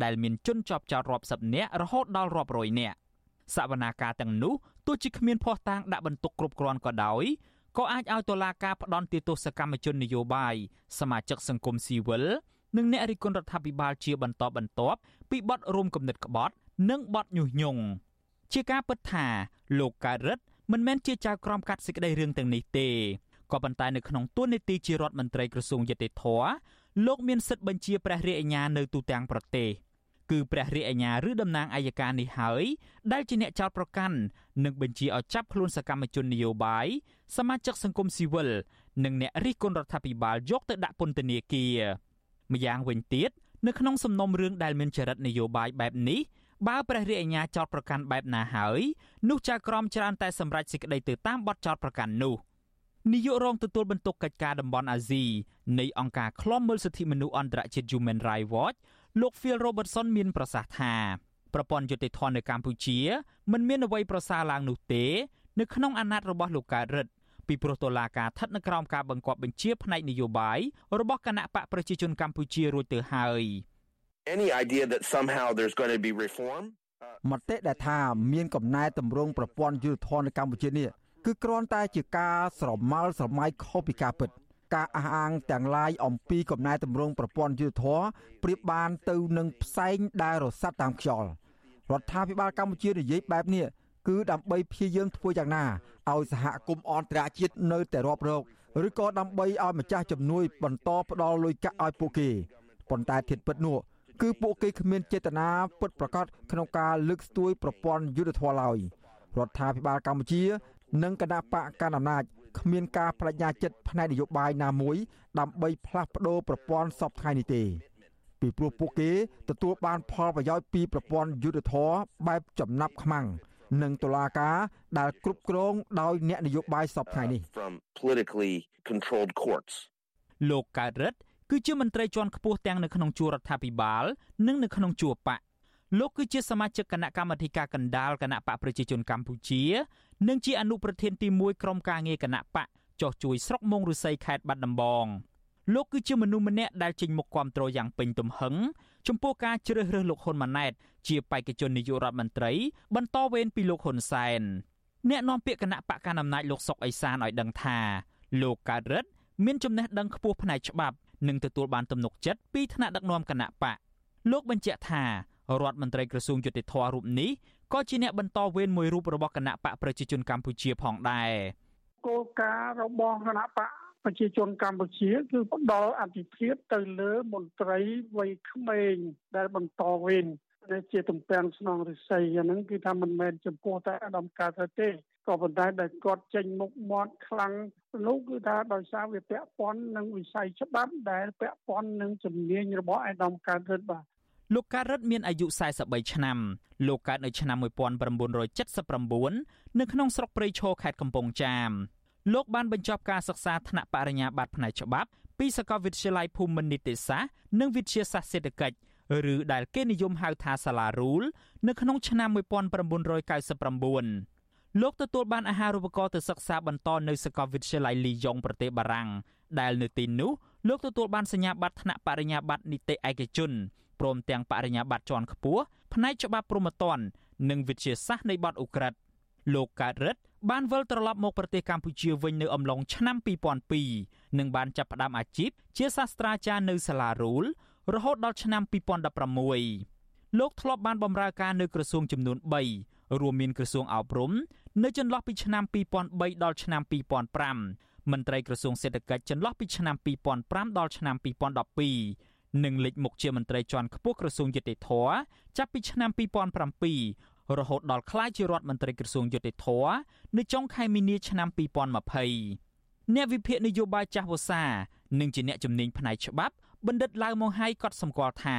O: ដែលមានជនជាប់ចោតរាប់សិបនាក់រហូតដល់រាប់រយនាក់សវនាការទាំងនោះទោះជាគ្មានភ័ស្តុតាងដាក់បន្ទុកគ្រប់គ្រាន់ក៏ដោយក៏អាចឲ្យតុលាការផ្ដន់ទោសកម្មជននយោបាយសមាជិកសង្គមស៊ីវិលនិងអ្នករិះគន់រដ្ឋាភិបាលជាបន្តបន្ទាប់ពីបទរួមគំនិតក្បត់និងបទញុះញង់ជាការពិតថាលោកកើតរិទ្ធមិនមែនជាចៅក្រមកាត់សេចក្តីរឿងទាំងនេះទេក៏ប៉ុន្តែនៅក្នុងទួនាទីជារដ្ឋមន្ត្រីក្រសួងយុតិធធ លោកមានសិទ្ធិបញ្ជាព្រះរាជអាជ្ញានៅទូទាំងប្រទេសគឺព្រះរាជអាជ្ញាឬតំណាងអัยការនេះហើយដែលជាអ្នកចោទប្រកាន់និងបញ្ជាឲ្យចាប់ខ្លួនសកម្មជននយោបាយសមាជិកសង្គមស៊ីវិលនិងអ្នករិះគន់រដ្ឋាភិបាលយកទៅដាក់ពន្ធនាគារម្យ៉ាងវិញទៀតនៅក្នុងសំណុំរឿងដែលមានចរិតនយោបាយបែបនេះបើព្រះរាជអាជ្ញាចោតប្រកាន់បែបណាហើយនោះចៅក្រមច្រើនតែសម្រេចសេចក្តីទៅតាមបទចោតប្រកាន់នោះ នាយករងទទួលបន្ទុកកិច្ចការតំបន់អាស៊ីនៃអង្គការឃ្លាំមើលសិទ្ធិមនុស្សអន្តរជាតិ Human Rights Watch លោក Phil Robertson មានប្រសាសន៍ថាប្រព័ន្ធយុតិធធននៅកម្ពុជាមិនមានអ្វីប្រសើរឡើងនោះទេ នៅក្នុងអាណត្តិរបស់លោកកើតរិទ្ធពីព្រោះតុលាការស្ថិតនៅក្រោមការបង្គាប់បញ្ជាផ្នែកនយោបាយរបស់គណៈបកប្រជាជនកម្ពុជារួចទៅហើយ
Q: any idea that somehow there's going to be reform
C: មតិដែលថាមានកំណែតម្រង់ប្រព័ន្ធយុទ្ធធននៅកម្ពុជានេះ គឺគ្រាន់តែជាការស្រមោលស្រមៃខុសពីការពិតការអះអាងទាំងឡាយអំពីកំណែតម្រង់ប្រព័ន្ធយុទ្ធធរប្រៀបបានទៅនឹងផ្សែងដែលរសាត់តាមខ្យល់រដ្ឋាភិបាលកម្ពុជានិយាយបែបនេះគឺដើម្បីព្យាយាមធ្វើយ៉ាងណាឲ្យសហគមន៍អន្តរជាតិនៅតែរាប់រកឬក៏ដើម្បីឲ្យម្ចាស់ជំនួយបន្តផ្ដល់លុយកាក់ឲ្យពួកគេប៉ុន្តែធៀបពិតនោះគឺពួកគេគ្មានចេតនាពិតប្រាកដក្នុងការលើកស្ទួយប្រព័ន្ធយុទ្ធធម៌ឡើយរដ្ឋាភិបាលកម្ពុជា និងគណៈបកកណ្ដាលអំណាចគ្មានការបដិញ្ញាចិត្តផ្នែកនយោបាយណាមួយ ដើម្បីផ្លាស់ប្ដូរប្រព័ន្ធសពថ្ងៃនេះទេពីព្រោះពួកគេទទួលបានផលប្រយោជន៍ពីប្រព័ន្ធយុទ្ធធរបែបចំណាប់ខ្មាំងនិងតុលាការដែលគ្រប់គ្រងដោយអ្នកនយោបាយសពថ្ងៃនេះ
Q: from politically controlled courts
O: លោកកើតរិទ្ធគឺជាមន្ត្រីជាន់ខ្ពស់ទាំងនៅក្នុងជួររដ្ឋាភិបាល និងនៅក្នុងជួរបកលោកគឺជាសមាជិកគណៈកម្មាធិការកណ្ដាលគណៈបកប្រជាជនកម្ពុជា និងជាអនុប្រធានទី1ក្រុមការងារគណៈបកចោះជួយស្រុកមងរុស័យខេត្តបាត់ដំបងលោកគឺជាមនុស្សម្នាក់ដែលចេញមុខគាំទ្រយ៉ាងពេញទំហឹងចំពោះការជ្រើសរើសលោកហ៊ុនម៉ាណែត ជាបេក្ខជននាយករដ្ឋមន្ត្រី បន្តវេនពីលោកហ៊ុនសែនអ្នកនាំពាក្យគណៈបកកណ្ដាលអំណាចលោកសុកអេសានឲ្យដឹងថាលោកកើតរិទ្ធមានចំណេះដឹងខ្ពស់ផ្នែកច្បាប់និងទទួលបានទំនុកចិត្តពីថ្នាក់ដឹកនាំគណៈបកលោកបញ្ជាក់ថារដ្ឋមន្ត្រីក្រសួងយុតិធធរូបនេះ ក៏ជាអ្នកបន្តវេនមួយរូបរបស់គណៈបកប្រជាជនកម្ពុជាផងដែរ
H: គោលការណ៍របស់គណៈបកប្រជាជនកម្ពុជាគឺផ្ដល់អធិភាពទៅលើមន្ត្រីវ័យក្មេងដែលបន្តវេនដែលជាទំពាំងស្នងរិស័យអាហ្នឹងគឺថាមិនមែនចំពោះតែអាដាមកើតទៅទេក៏ប៉ុន្តែដែលគាត់ចេញមុខមាត់ខ្លាំងនោះគឺថាដោយសារវាពាក់ព័ន្ធនឹងវិស័យច្បាប់ដែលពាក់ព័ន្ធនឹងជំនាញរបស់អាដាមកើតរិទ្ធបាទ
O: លោកកើតរិទ្ធមានអាយុ43ឆ្នាំលោកកើតនៅឆ្នាំ1979នៅក្នុងស្រុកព្រៃឈរខេត្តកំពង់ចាមលោកបានបញ្ចប់ការសិក្សាថ្នាក់បរិញ្ញាបត្រផ្នែកច្បាប់ពីសាកលវិទ្យាល័យភូមិន្ទនីតិសាស្ត្រនិងវិទ្យាសាស្ត្រសេដ្ឋកិច្ចឬដែលគេនិយមហៅថាសាលារូលនៅក្នុងឆ្នាំ1999លោកទទួលបានអាហារូបករណ៍ទៅសិក្សាបន្តនៅសាកលវិទ្យាល័យលីយ៉ុងប្រទេសបារាំងដែលនៅទីនោះលោកទទួលបានសញ្ញាបត្រថ្នាក់បរិញ្ញាបត្រនីតិឯកជន ព្រមទាំងបរិញ្ញាបត្រជាន់ខ្ពស់ផ្នែកច្បាប់ព្រហ្មទណ្ឌនិងវិទ្យាសាស្ត្រនៃបទឧក្រិដ្ឋលោកកើតរិទ្ធបានវិលត្រឡប់មកប្រទេសកម្ពុជាវិញនៅអំឡុងឆ្នាំ2002និងបានចាប់ផ្ដើមអាជីពជាសាស្ត្រាចារ្យនៅសាលារូលរហូតដល់ឆ្នាំ2016លោកធ្លាប់បានបម្រើការនៅក្រសួងចំនួន3រួមមានក្រសួងអប់រំនៅចន្លោះពីឆ្នាំ2003ដល់ឆ្នាំ2005មន្ត្រីក្រសួងសេដ្ឋកិច្ចចន្លោះពីឆ្នាំ2005ដល់ឆ្នាំ2012 និងលេចមុខជាមន្ត្រីជាន់ខ្ពស់ក្រសួងយុតិធធចាប់ពីឆ្នាំ2007រហូតដល់ក្លាយជារដ្ឋមន្ត្រីក្រសួងយុតិធធនៅចុងខែមីនាឆ្នាំ2020អ្នកវិភាគនយោបាយចាស់វសា និងជាអ្នកជំនាញផ្នែកច្បាប់បណ្ឌិតឡៅម៉ុងហៃក៏សម្គាល់ថា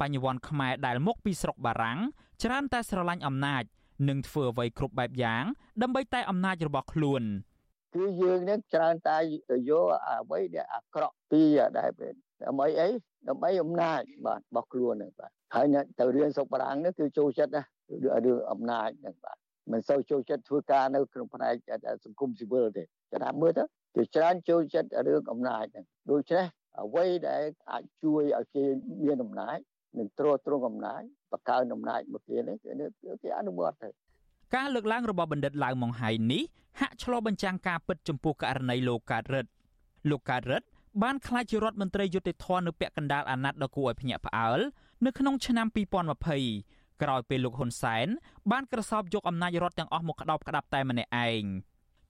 O: បញ្ញវន្តខ្មែរដែលមកពីស្រុកបារាំងច្រើនតែស្រឡាញ់អំណាចនិងធ្វើអ្វីគ្រប់បែបយ៉ាងដើម្បីតែអំណាចរបស់ខ្លួន
R: គឺយើងនឹងច្រើនតែទៅយកអ្វីដែលអាក្រក់ពីដែលដើម្បីអីដើម្បីអំណាចបាទរបស់ខ្លួនហ្នឹងបាទហើយទៅរៀនសុខបារាំងនេះគឺចូលចិត្តណារឿងអំណាចហ្នឹងបាទមិនសូវចូលចិត្តធ្វើការនៅក្នុងផ្នែកសង្គមស៊ីវិលទេចាំមើលទៅគឺច្រើនចូលចិត្តរឿងអំណាចហ្នឹងដូច្នេះអ្វីដែលអាចជួយឲ្យគេមានអំណាចនិងទ្រទ្រង់អំណាចបង្កើនអំណាចមកគេនេះគេអនុវត្តទៅ
O: ការលើកឡើងរបស់បណ្ឌិតឡាវម៉ុងហៃនេះហាក់ឆ្លុះបញ្ចាំងការពិតចំពោះករណីលោកកើតរិទ្ធលោកកើតរិទ្ធបានក្លាយជារដ្ឋមន្ត្រីយុតិធធនៅពាក់កណ្ដាលអាណត្តិដ៏គួរឲ្យភ្ញាក់ផ្អើលនៅក្នុងឆ្នាំ2020ក្រោយពេលលោកហ៊ុនសែនបានក្រសោបយកអំណាចរដ្ឋទាំងអស់មកក្តោបក្តាប់តែម្នាក់ឯង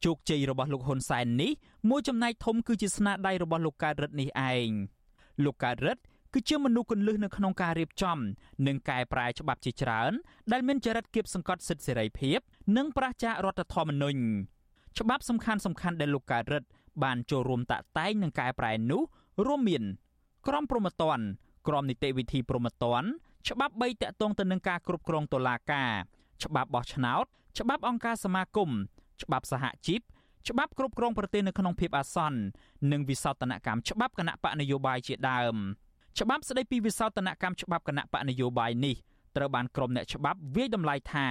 O: ជោគជ័យរបស់លោកហ៊ុនសែននេះមួយចំណែកធំគឺជាស្នាដៃរបស់លោកកើតរិទ្ធនេះឯងលោកកើតរិទ្ធ គឺជាមនុស្សគន្លឹះនៅក្នុងការរៀបចំ និងកែប្រែច្បាប់ជាច្រើន ដែលមានចរិតគៀបសង្កត់សិទ្ធិសេរីភាព និងប្រឆាចរដ្ឋធម្មនុញ្ញច្បាប់សំខាន់សំខាន់ដែលលោកកើតរិទ្ធបានចូលរួមតាក់តែងនិងកែប្រែនោះរួមមាន ក្រមព្រហ្មទណ្ឌក្រមនីតិវិធីព្រហ្មទណ្ឌច្បាប់3តាក់ទងទៅនឹងការគ្រប់គ្រងតុលាការ ច្បាប់បោះឆ្នោត ច្បាប់អង្គការសមាគមច្បាប់សហជីពច្បាប់គ្រប់គ្រងប្រទេសនៅក្នុងភាពអាសន្ននិងវិសោធនកម្មច្បាប់គណៈបកនយោបាយជាដើម ច្បាប់ស្តីពីវិសោធនកម្មច្បាប់គណៈបកនយោបាយនេះត្រូវបានក្រុមអ្នកច្បាប់វាយតម្លៃថា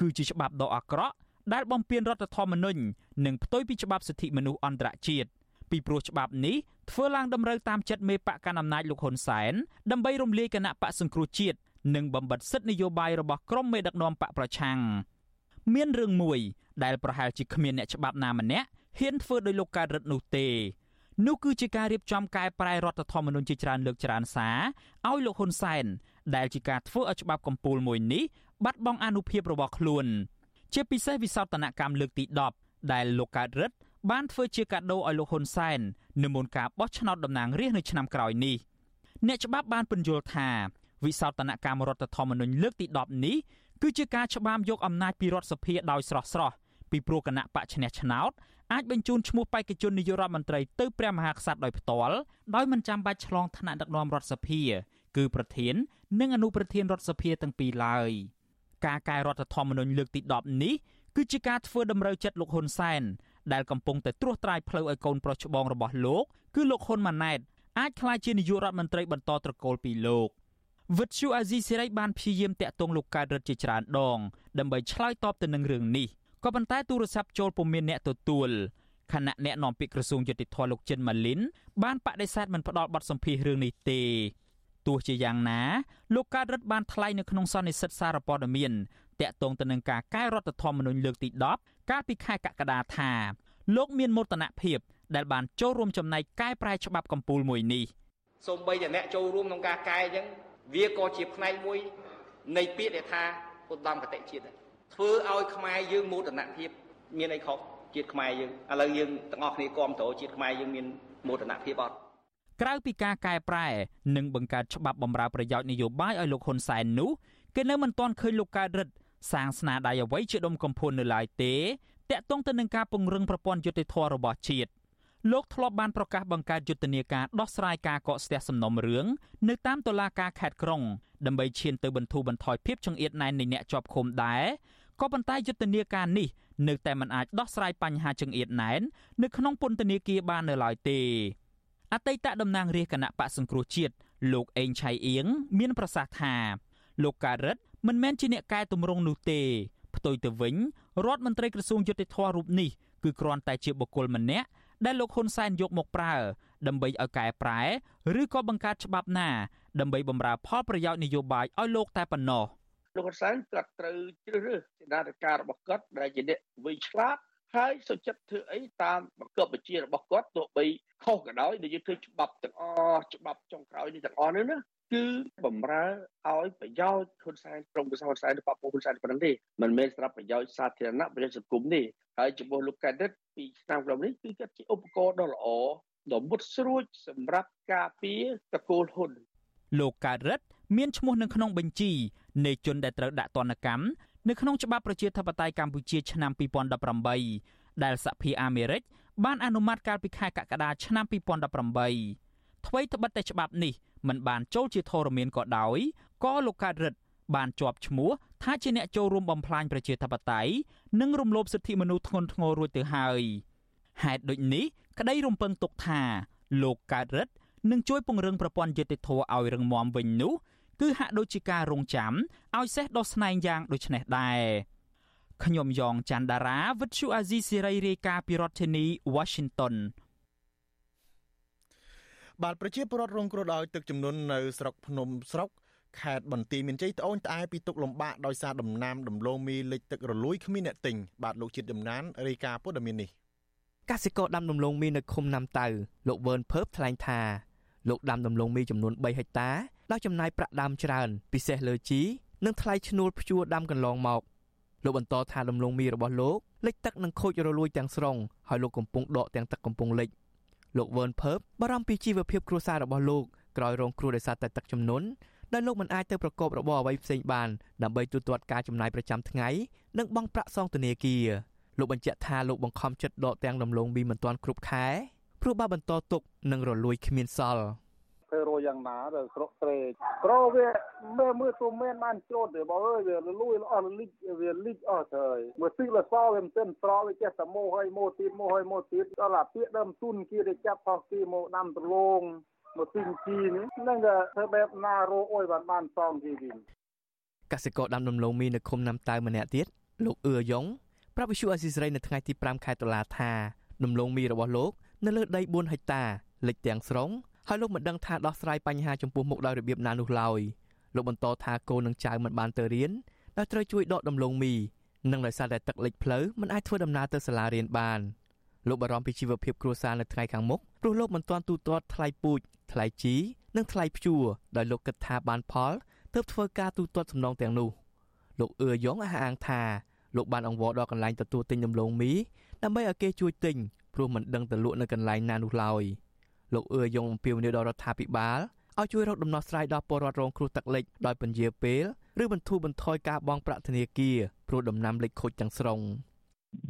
O: គឺជាច្បាប់ដ៏អាក្រក់ដែលបំពានរដ្ឋធម្មនុញ្ញនិងផ្ទុយពីច្បាប់សិទ្ធិមនុស្សអន្តរជាតិពីព្រោះច្បាប់នេះធ្វើឡើងតម្រូវតាមចិត្តមេបកកណ្ដាលអំណាចលោកហ៊ុនសែនដើម្បីរំលាយគណៈបកសង្គ្រោះជាតិនិងបំបិទសិទ្ធិនយោបាយរបស់ក្រុមមេដឹកនាំបកប្រឆាំងមានរឿងមួយដែលប្រហែលជាគ្មានអ្នកច្បាប់ណាម្នាក់ហ៊ានធ្វើដោយលោកកើតរិទ្ធនោះទេ នោះគឺជាការរៀបចំកែប្រែរដ្ឋធម្មនុញ្ញជាច្រើនលើកច្រើនសារឲ្យលោកហ៊ុនសែនដែលជាការធ្វើឲ្យច្បាប់កម្ពុជាមួយនេះបាត់បង់អនុភាពរបស់ខ្លួន ជាពិសេសវិសោធនកម្មលើកទី10ដែលលោកកើតរិទ្ធបានធ្វើជាកាដូឲ្យលោកហ៊ុនសែននៅមុនការបោះឆ្នោតតំណាងរាស្ត្រនៅឆ្នាំក្រោយនេះអ្នកច្បាប់បានពន្យល់ថាវិសោធនកម្មរដ្ឋធម្មនុញ្ញលើកទី10នេះគឺជាការច្បាមយកអំណាចពីរដ្ឋសភាដោយស្រស់ស្រស់ពីព្រោះគណៈបកឈ្នះឆ្នោត អាចបញ្ជូនឈ្មោះបេក្ខជននាយករដ្ឋមន្ត្រីទៅព្រះមហាក្សត្រដោយផ្ទាល់ដោយមិនចាំបាច់ឆ្លងថ្នាក់ដឹកនាំរដ្ឋសភា គឺប្រធាន និងអនុប្រធានរដ្ឋសភាទាំងពីរឡើយការកែរដ្ឋធម្មនុញ្ញលើកទី10នេះគឺជាការធ្វើតម្រូវចិត្តលោកហ៊ុនសែនដែលកំពុងតែត្រួសត្រាយផ្លូវឲ្យកូនប្រុសច្បងរបស់លោកគឺលោកហ៊ុនម៉ាណែតអាចក្លាយជានាយករដ្ឋមន្ត្រីបន្តត្រកូលពីលោកវិទ្យុអាស៊ីសេរីបានព្យាយាមតាក់ទងលោកកើតរិទ្ធជាច្រើនដងដើម្បីឆ្លើយតបទៅនឹងរឿងនេះ ក៏ប៉ុន្តែទូរស័ព្ទចូលពុំមានអ្នកទទួលខណៈអ្នកនាំពាក្យក្រសួងយុតិធធលោកចិនម៉ាលីនបានបដិសេធមិនផ្ដល់បទសម្ភាសរឿងនេះទេទោះជាយ៉ាងណាលោកកើតរិទ្ធបានថ្លែងនៅក្នុងសន្និសីទសារព័ត៌មានតាក់ទងទៅនឹងការកែរដ្ឋធម្មនុញ្ញលើកទី10កាលពីខែកក្កដាថាលោកមានមោទនភាពដែលបានចូលរួមចំណែកកែប្រែច្បាប់កម្ពុជាមួយនេះ
S: សូម្បីតែអ្នកចូលរួមក្នុងការកែអញ្ចឹងវាក៏ជាផ្នែកមួយនៃពាក្យដែលថាឧត្តមកតិជាតិ ធ្វើឲ្យខ្មែរយើងមោទនភាពមានអីខុសជាតិខ្មែរយើងឥឡូវយើងទាំងអស់គ្នាគ្រប់គ្រងជាតិខ្មែរយើងមានមោទនភាពអត់
O: ក្រៅពីការកែប្រែនិងបង្កើតច្បាប់បម្រើប្រយោជន៍នយោបាយឲ្យលោកហ៊ុនសែននោះគេនៅមិនទាន់ឃើញលោកកើតរិទ្ធសាងស្នាដៃអ្វីជាដុំកំភួននៅឡើយទេតាក់ទងទៅនឹងការពង្រឹងប្រព័ន្ធយុតិធធរបស់ជាតិ លោកធ្លាប់បានប្រកាសបង្កើតយុទ្ធនាការដោះស្រាយការកកស្ទះសំណុំរឿងនៅតាមតុលាការខេត្តក្រុងដើម្បីឈានទៅបន្ធូរបន្ថយភាពចង្អៀតណែននៃអ្នកជាប់ឃុំដែរក៏ប៉ុន្តែយុទ្ធនាការនេះនៅតែមិនអាចដោះស្រាយបញ្ហាចង្អៀតណែននៅក្នុងពន្ធនាគារបាននៅឡើយទេអតីតតំណាងរាជគណៈបកសង្គ្រោះជាតិលោកអេងឆៃអៀងមានប្រសាសន៍ថាលោកកើតរិទ្ធមិនមែនជាអ្នកកែតម្រង់នោះទេផ្ទុយទៅវិញរដ្ឋមន្ត្រីក្រសួងយុតិធធរូបនេះគឺគ្រាន់តែជាបុគ្គលម្នាក់ ដែលលោកហ៊ុនសែនយកមកប្រើ ដើម្បីឲ្យកែប្រែឬក៏បង្កើតច្បាប់ណាដើម្បីបម្រើផលប្រយោជន៍នយោបាយឲ្យលោកតែប៉ុណ្ណោះ
H: លោកហ៊ុនសែនគាត់ត្រូវជ្រើសរើសសេនាធិការរបស់គាត់ដែលជាអ្នកវិឆ្លាតហើយសុចិត្តធ្វើអីតាមបង្គាប់បញ្ជារបស់គាត់ទោះបីខុសក៏ដោយដែលយើងធ្វើច្បាប់ទាំងអស់ច្បាប់ចុងក្រោយនេះទាំងអស់នេះណា គឺបំរើឲ្យប្រយោជន៍ហ៊ុនសែនក្រុមប្រឹក្សាហ៊ុនសែនឬបពុហ៊ុនសែនប៉ុណ្ណឹងទេមិនមែនសម្រាប់ប្រយោជន៍សាធារណៈប្រយោជន៍សង្គមទេហើយចំពោះលោកកែដិតពីឆ្នាំក្រុមនេះគឺគាត់ជាឧបករណ៍ដ៏ល្អដ៏មុតស្រួចសម្រាប់ការពារតកូលហ៊ុន
O: លោកកើតរិទ្ធមានឈ្មោះនៅក្នុងបញ្ជីនៃជនដែលត្រូវដាក់ទណ្ឌកម្មនៅក្នុងច្បាប់ប្រជាធិបតេយ្យកម្ពុជាឆ្នាំ2018ដែលសហភាពអាមេរិកបានអនុម័តកាលពីខែកក្កដាឆ្នាំ2018ថ្មីត្បិតតែច្បាប់នេះ មិនបានចូលជាធរមានក៏ដោយក៏លោកកើតរិទ្ធបានជាប់ឈ្មោះថាជាអ្នកចូលរួមបំផ្លាញប្រជាធិបតេយ្យនិងរំលោភសិទ្ធិមនុស្សធ្ងន់ធ្ងររួចទៅហើយហេតុដូចនេះក្តីរំពឹងទុកថាលោកកើតរិទ្ធនឹងជួយពង្រឹងប្រព័ន្ធយុតិធធឲ្យរឹងមាំវិញនោះគឺហាក់ដូចជាការរងចាំឲ្យសេះដោះស្នែងយ៉ាងដូចនេះដែរខ្ញុំយ៉ងច័ន្ទដារាវិទ្យុអាស៊ីសេរីរាយការណ៍ពីរដ្ឋធានី Washington
A: បាទប្រជាពលរដ្ឋរងគ្រោះដោយទឹកជំនន់នៅស្រុកភ្នំស្រុកខេត្តបន្ទាយមានជ័យត្អូញត្អែពីទុកលំបាកដោយសារដំណាំដំឡូងមីលិចទឹករលួយគ្មានអ្នកទិញបាទលោកជាតិចំណានរាយការណ៍ព័ត៌មាននេះ
T: កសិករដាំដំឡូងមីនៅឃុំណាំតៅលោកវឿនភើបថ្លែងថាលោកដាំដំឡូងមីចំនួន3ហិកតាដោយចំណាយប្រាក់ដើមច្រើន ពិសេសលើជីនិងថ្លៃឈ្នួលភ្ជួរដាំកន្លងមកលោកបន្តថាដំឡូងមីរបស់លោកលិចទឹកនិងខូចរលួយទាំងស្រុងហើយលោកកំពុងដកទាំងទឹកកំពុងលិច លោកវ៉ឺនភើបបារម្ភពីជីវភាពគ្រួសាររបស់លោកក្រោយរងគ្រោះដោយសារតែទឹកជំនន់ដែលលោកមិនអាចទៅប្រកបរបរអ្វីផ្សេងបានដើម្បីទូទាត់ការចំណាយប្រចាំថ្ងៃនិងបង់ប្រាក់សងធនាគារលោកបញ្ជាក់ថាលោកបង្ខំចិត្តដកទាំងដំឡូងមីមិនទាន់គ្រប់ខែព្រោះបើបន្តទុកនឹងរលួយគ្មានសល់
U: ធ្វើរយយ៉ាងណាដល់ស្រុកស្រែក្រវាមើលមើលទៅមានបានជ្រូតទេបងអើយវាលួយអស់លិចវាលិចអស់ទៅហើយមើលទីលសវាមិនទាន់ស្រកវាចេះតែម៉ូហើយម៉ូទៀតម៉ូហើយម៉ូទៀតដល់អាពាកដើមទុនគេទៅចាប់ផុសគេមកដាំត្រឡងមកទីជីនេះនឹងធ្វើបែបណារោអុយបានបានសងជីវិញ
T: កសិករដាំដំឡូងមីនៅឃុំណាំតៅម្នាក់ទៀតលោកអឿយ៉ងប្រាប់វិសុអស៊ីសេរីនៅថ្ងៃទី5ខែតុលាថាដំឡូងមីរបស់លោកនៅលើដី4ហិកតាលិចទាំងស្រុង ហើយលោកមិនដឹងថាដោះស្រាយបញ្ហាចំពោះមុខដោយរបៀបណានោះឡើយលោកបន្តថាកូននិងចៅមិនបានទៅរៀនដែលត្រូវជួយដកដំឡូងមីនិងដោយសារតែទឹកលិចផ្លូវមិនអាចធ្វើដំណើរទៅសាលារៀនបានលោកបារម្ភពីជីវភាពគ្រួសារនៅថ្ងៃខាងមុខព្រោះលោកមិនទាន់ទូទាត់ថ្លៃពូជថ្លៃជីនិងថ្លៃភ្ជួរដោយលោកគិតថាបានផលទើបធ្វើការទូទាត់សំណងទាំងនោះលោកអឿយ៉ងអះអាងថាលោកបានអង្វរដល់កន្លែងទទួលទិញដំឡូងមីដើម្បីឲ្យគេជួយទិញព្រោះមិនដឹងទៅលក់នៅកន្លែងណានោះឡើយ លោកអឿយ៉ងអំពាវនាវដល់រដ្ឋាភិបាលឲ្យជួយរកដំណោះស្រាយដល់ពលរដ្ឋរងគ្រោះទឹកលិចដោយពន្យាពេលឬបន្ធូរបន្ថយការបង់ប្រាក់ធនាគារព្រោះដំណាំលិចខូចទាំងស្រុង។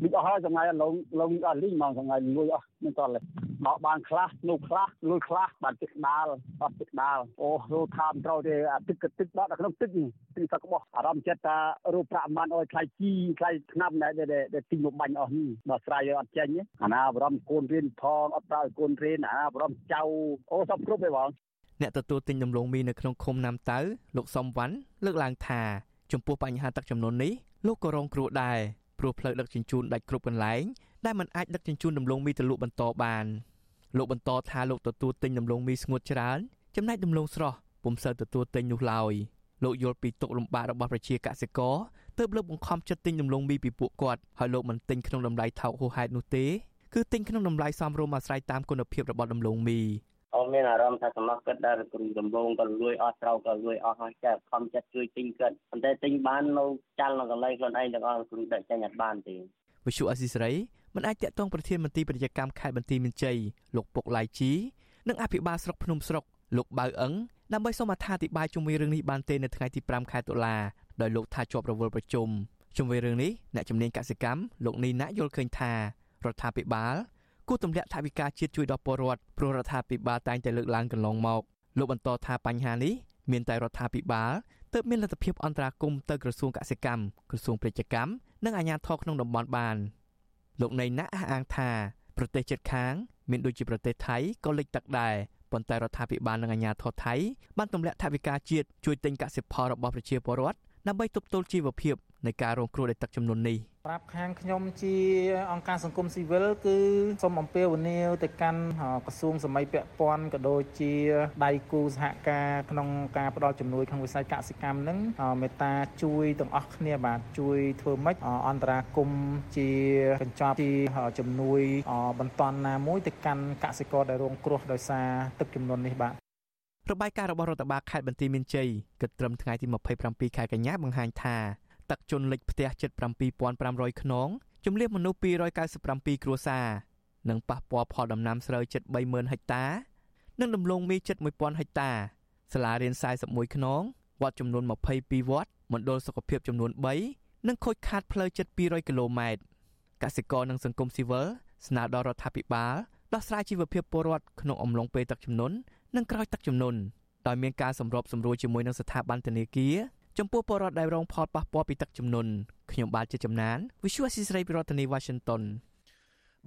U: លិចអស់ហើយថ្ងៃឡងឡងអស់លីងមកថ្ងៃលួយអស់មិនតលេបោកបានខ្លះនោះខ្លះលួយខ្លះបានទឹកដាលអស់ទឹកដាលអូរូថាមត្រូវទេអាទឹកទឹកបោកដល់ក្នុងទឹកទឹកសក្បោះអារម្មណ៍ចិត្តថារូបប្រាក់មិនអោយថ្លៃជីថ្លៃឆ្នាំដែលដែលទីមកបាញ់អស់នេះដល់ស្រ័យអត់ចេញអាណាបរំកូនរៀនផងអត់ប្រើកូនរៀនអាបរំចៅអូសពគ្រប់ទេបង
T: អ្នកទទួលទិញដំឡូងមីនៅក្នុងឃុំណាំតៅលោកសំវ៉ាន់លើកឡើងថា ចំពោះបញ្ហាទឹកចំនួននេះលោកក៏រងគ្រោះដែរ ព្រោះផ្លូវដឹកជញ្ជូនដាច់គ្រប់កន្លែងដែលមិនអាចដឹកជញ្ជូនដំឡូងមីទៅលក់បន្តបានលោកបន្តថាលោកទទួលទិញដំឡូងមីស្ងួតច្រើនចំណែកដំឡូងស្រស់ពុំសូវទទួលទិញនោះឡើយលោកយល់ពីទុកលំបាករបស់ប្រជាកសិករទើបលើកបង្ខំចិត្តទិញដំឡូងមីពីពួកគាត់ហើយលោកមិនទិញក្នុងតម្លៃថោកហួសហេតុនោះទេគឺទិញក្នុងតម្លៃសមរម្យអាស្រ័យតាមគុណភាពរបស់ដំឡូងមី
K: អូនមានអារម្មណ៍ថាសំណោះគិតដែលគ្រូដំបងក៏លួយអស់ស្រោក៏លួយអស់ហើយចាខំចិត្តជួយទិញគិតប៉ុន្តែទិញបាននៅចាល់នៅកន្លែងខ្លួនឯងទាំងអស់គ្រូដឹកចេញអត់បានទេ
T: វិសុអស៊ីសេរីមិនអាចតាក់ទងប្រធានមន្ត្រីពាណិជ្ជកម្មខេត្តបន្ទាយមានជ័យលោកពុកឡៃជីនិងអភិបាលស្រុកភ្នំស្រុកលោកបៅអឹងដើម្បីសូមអត្ថាធិប្បាយជុំវិញរឿងនេះបានទេនៅថ្ងៃទី5ខែតុលាដោយលោកថាជាប់រវល់ប្រជុំជុំវិញរឿងនេះអ្នកជំនាញកសិកម្មលោកនីណាយល់ឃើញថារដ្ឋាភិបាល គួរទម្លាក់ថវិកាជាតិជួយដល់ពលរដ្ឋព្រោះរដ្ឋាភិបាលតែងតែលើកឡើងកន្លងមកលោកបន្តថាបញ្ហានេះមានតែរដ្ឋាភិបាលទើបមានលទ្ធភាពអន្តរាគមន៍ទៅក្រសួងកសិកម្មក្រសួងពាណិជ្ជកម្មនិងអាជ្ញាធរក្នុងតំបន់បានលោកនៃណាក់អះអាងថាប្រទេសជិតខាងមានដូចជាប្រទេសថៃក៏លិចទឹកដែរប៉ុន្តែរដ្ឋាភិបាលនិងអាជ្ញាធរថៃបានទម្លាក់ថវិកាជាតិជួយទិញកសិផលរបស់ប្រជាពលរដ្ឋ ដើម្បីទប់ទល់ជីវភាពនៃការរងគ្រោះដោយទឹកជំនន់នេះ
V: ប្រាប់ខាងខ្ញុំជាអង្គការសង្គមស៊ីវិលគឺសូមអំពាវនាវទៅកាន់ក្រសួងសម័យពាក់ព័ន្ធក៏ដូចជាដៃគូសហការក្នុងការផ្តល់ជំនួយក្នុងវិស័យកសិកម្មនឹងមេត្តាជួយទាំងអស់គ្នាបាទជួយធ្វើម៉េចអន្តរាគមជាកញ្ចប់ជាជំនួយបន្តណាមួយទៅកាន់កសិករដែលរងគ្រោះដោយសារទឹកជំនន់នេះបាទ
T: របាយការណ៍របស់រដ្ឋបាលខេត្តបន្ទាយមានជ័យគិតត្រឹមថ្ងៃទី27ខែកញ្ញាបង្ហាញថាទឹកជន់លិចផ្ទះជិត7500ខ្នងជំរាបមនុស្ស297គ្រួសារនិងប៉ះពាល់ផលដំណាំស្រូវជិត30000ហិកតា និងដំឡូងមីជិត1000ហិកតាសាលារៀន41ខ្នងវត្តចំនួន22វត្តមណ្ឌលសុខភាពចំនួន3និងខូចខាតផ្លូវជិត200គីឡូម៉ែត្រកសិករនិងសង្គមស៊ីវិលស្នើដល់រដ្ឋាភិបាលដោះស្រាយជីវភាពពលរដ្ឋក្នុងអំឡុងពេលទឹកជំនន់ និងក្រោយទឹកជំនន់ដោយមានការសម្របសម្រួលជាមួយនឹងស្ថាប័នធនាគារចំពោះពលរដ្ឋដែលរងផលប៉ះពាល់ពីទឹកជំនន់ខ្ញុំបាទជាចំណាន Visual Assisray ពីរដ្ឋធានី Washington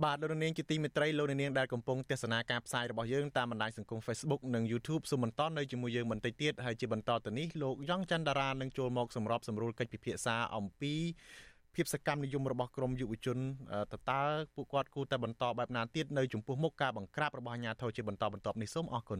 A: បាទលោកនាងជាទីមេត្រីលោកនាងដែលកំពុងទស្សនាការផ្សាយរបស់យើងតាមបណ្ដាញសង្គម Facebook និង YouTube សូមបន្តនៅជាមួយយើងបន្តិចទៀតហើយជាបន្តទៅនេះលោកយ៉ងច័ន្ទតារានឹងចូលមកសម្របសម្រួលកិច្ចពិភាក្សាអំពីភាពសកម្មនិយមរបស់ក្រមយុវជនតើតើពួកគាត់គួរតែបន្តបែបណាទៀតនៅចំពោះមុខការបង្ក្រាបរបស់អាជ្ញាធរជាបន្តបន្ទាប់នេះសូមអរគុណ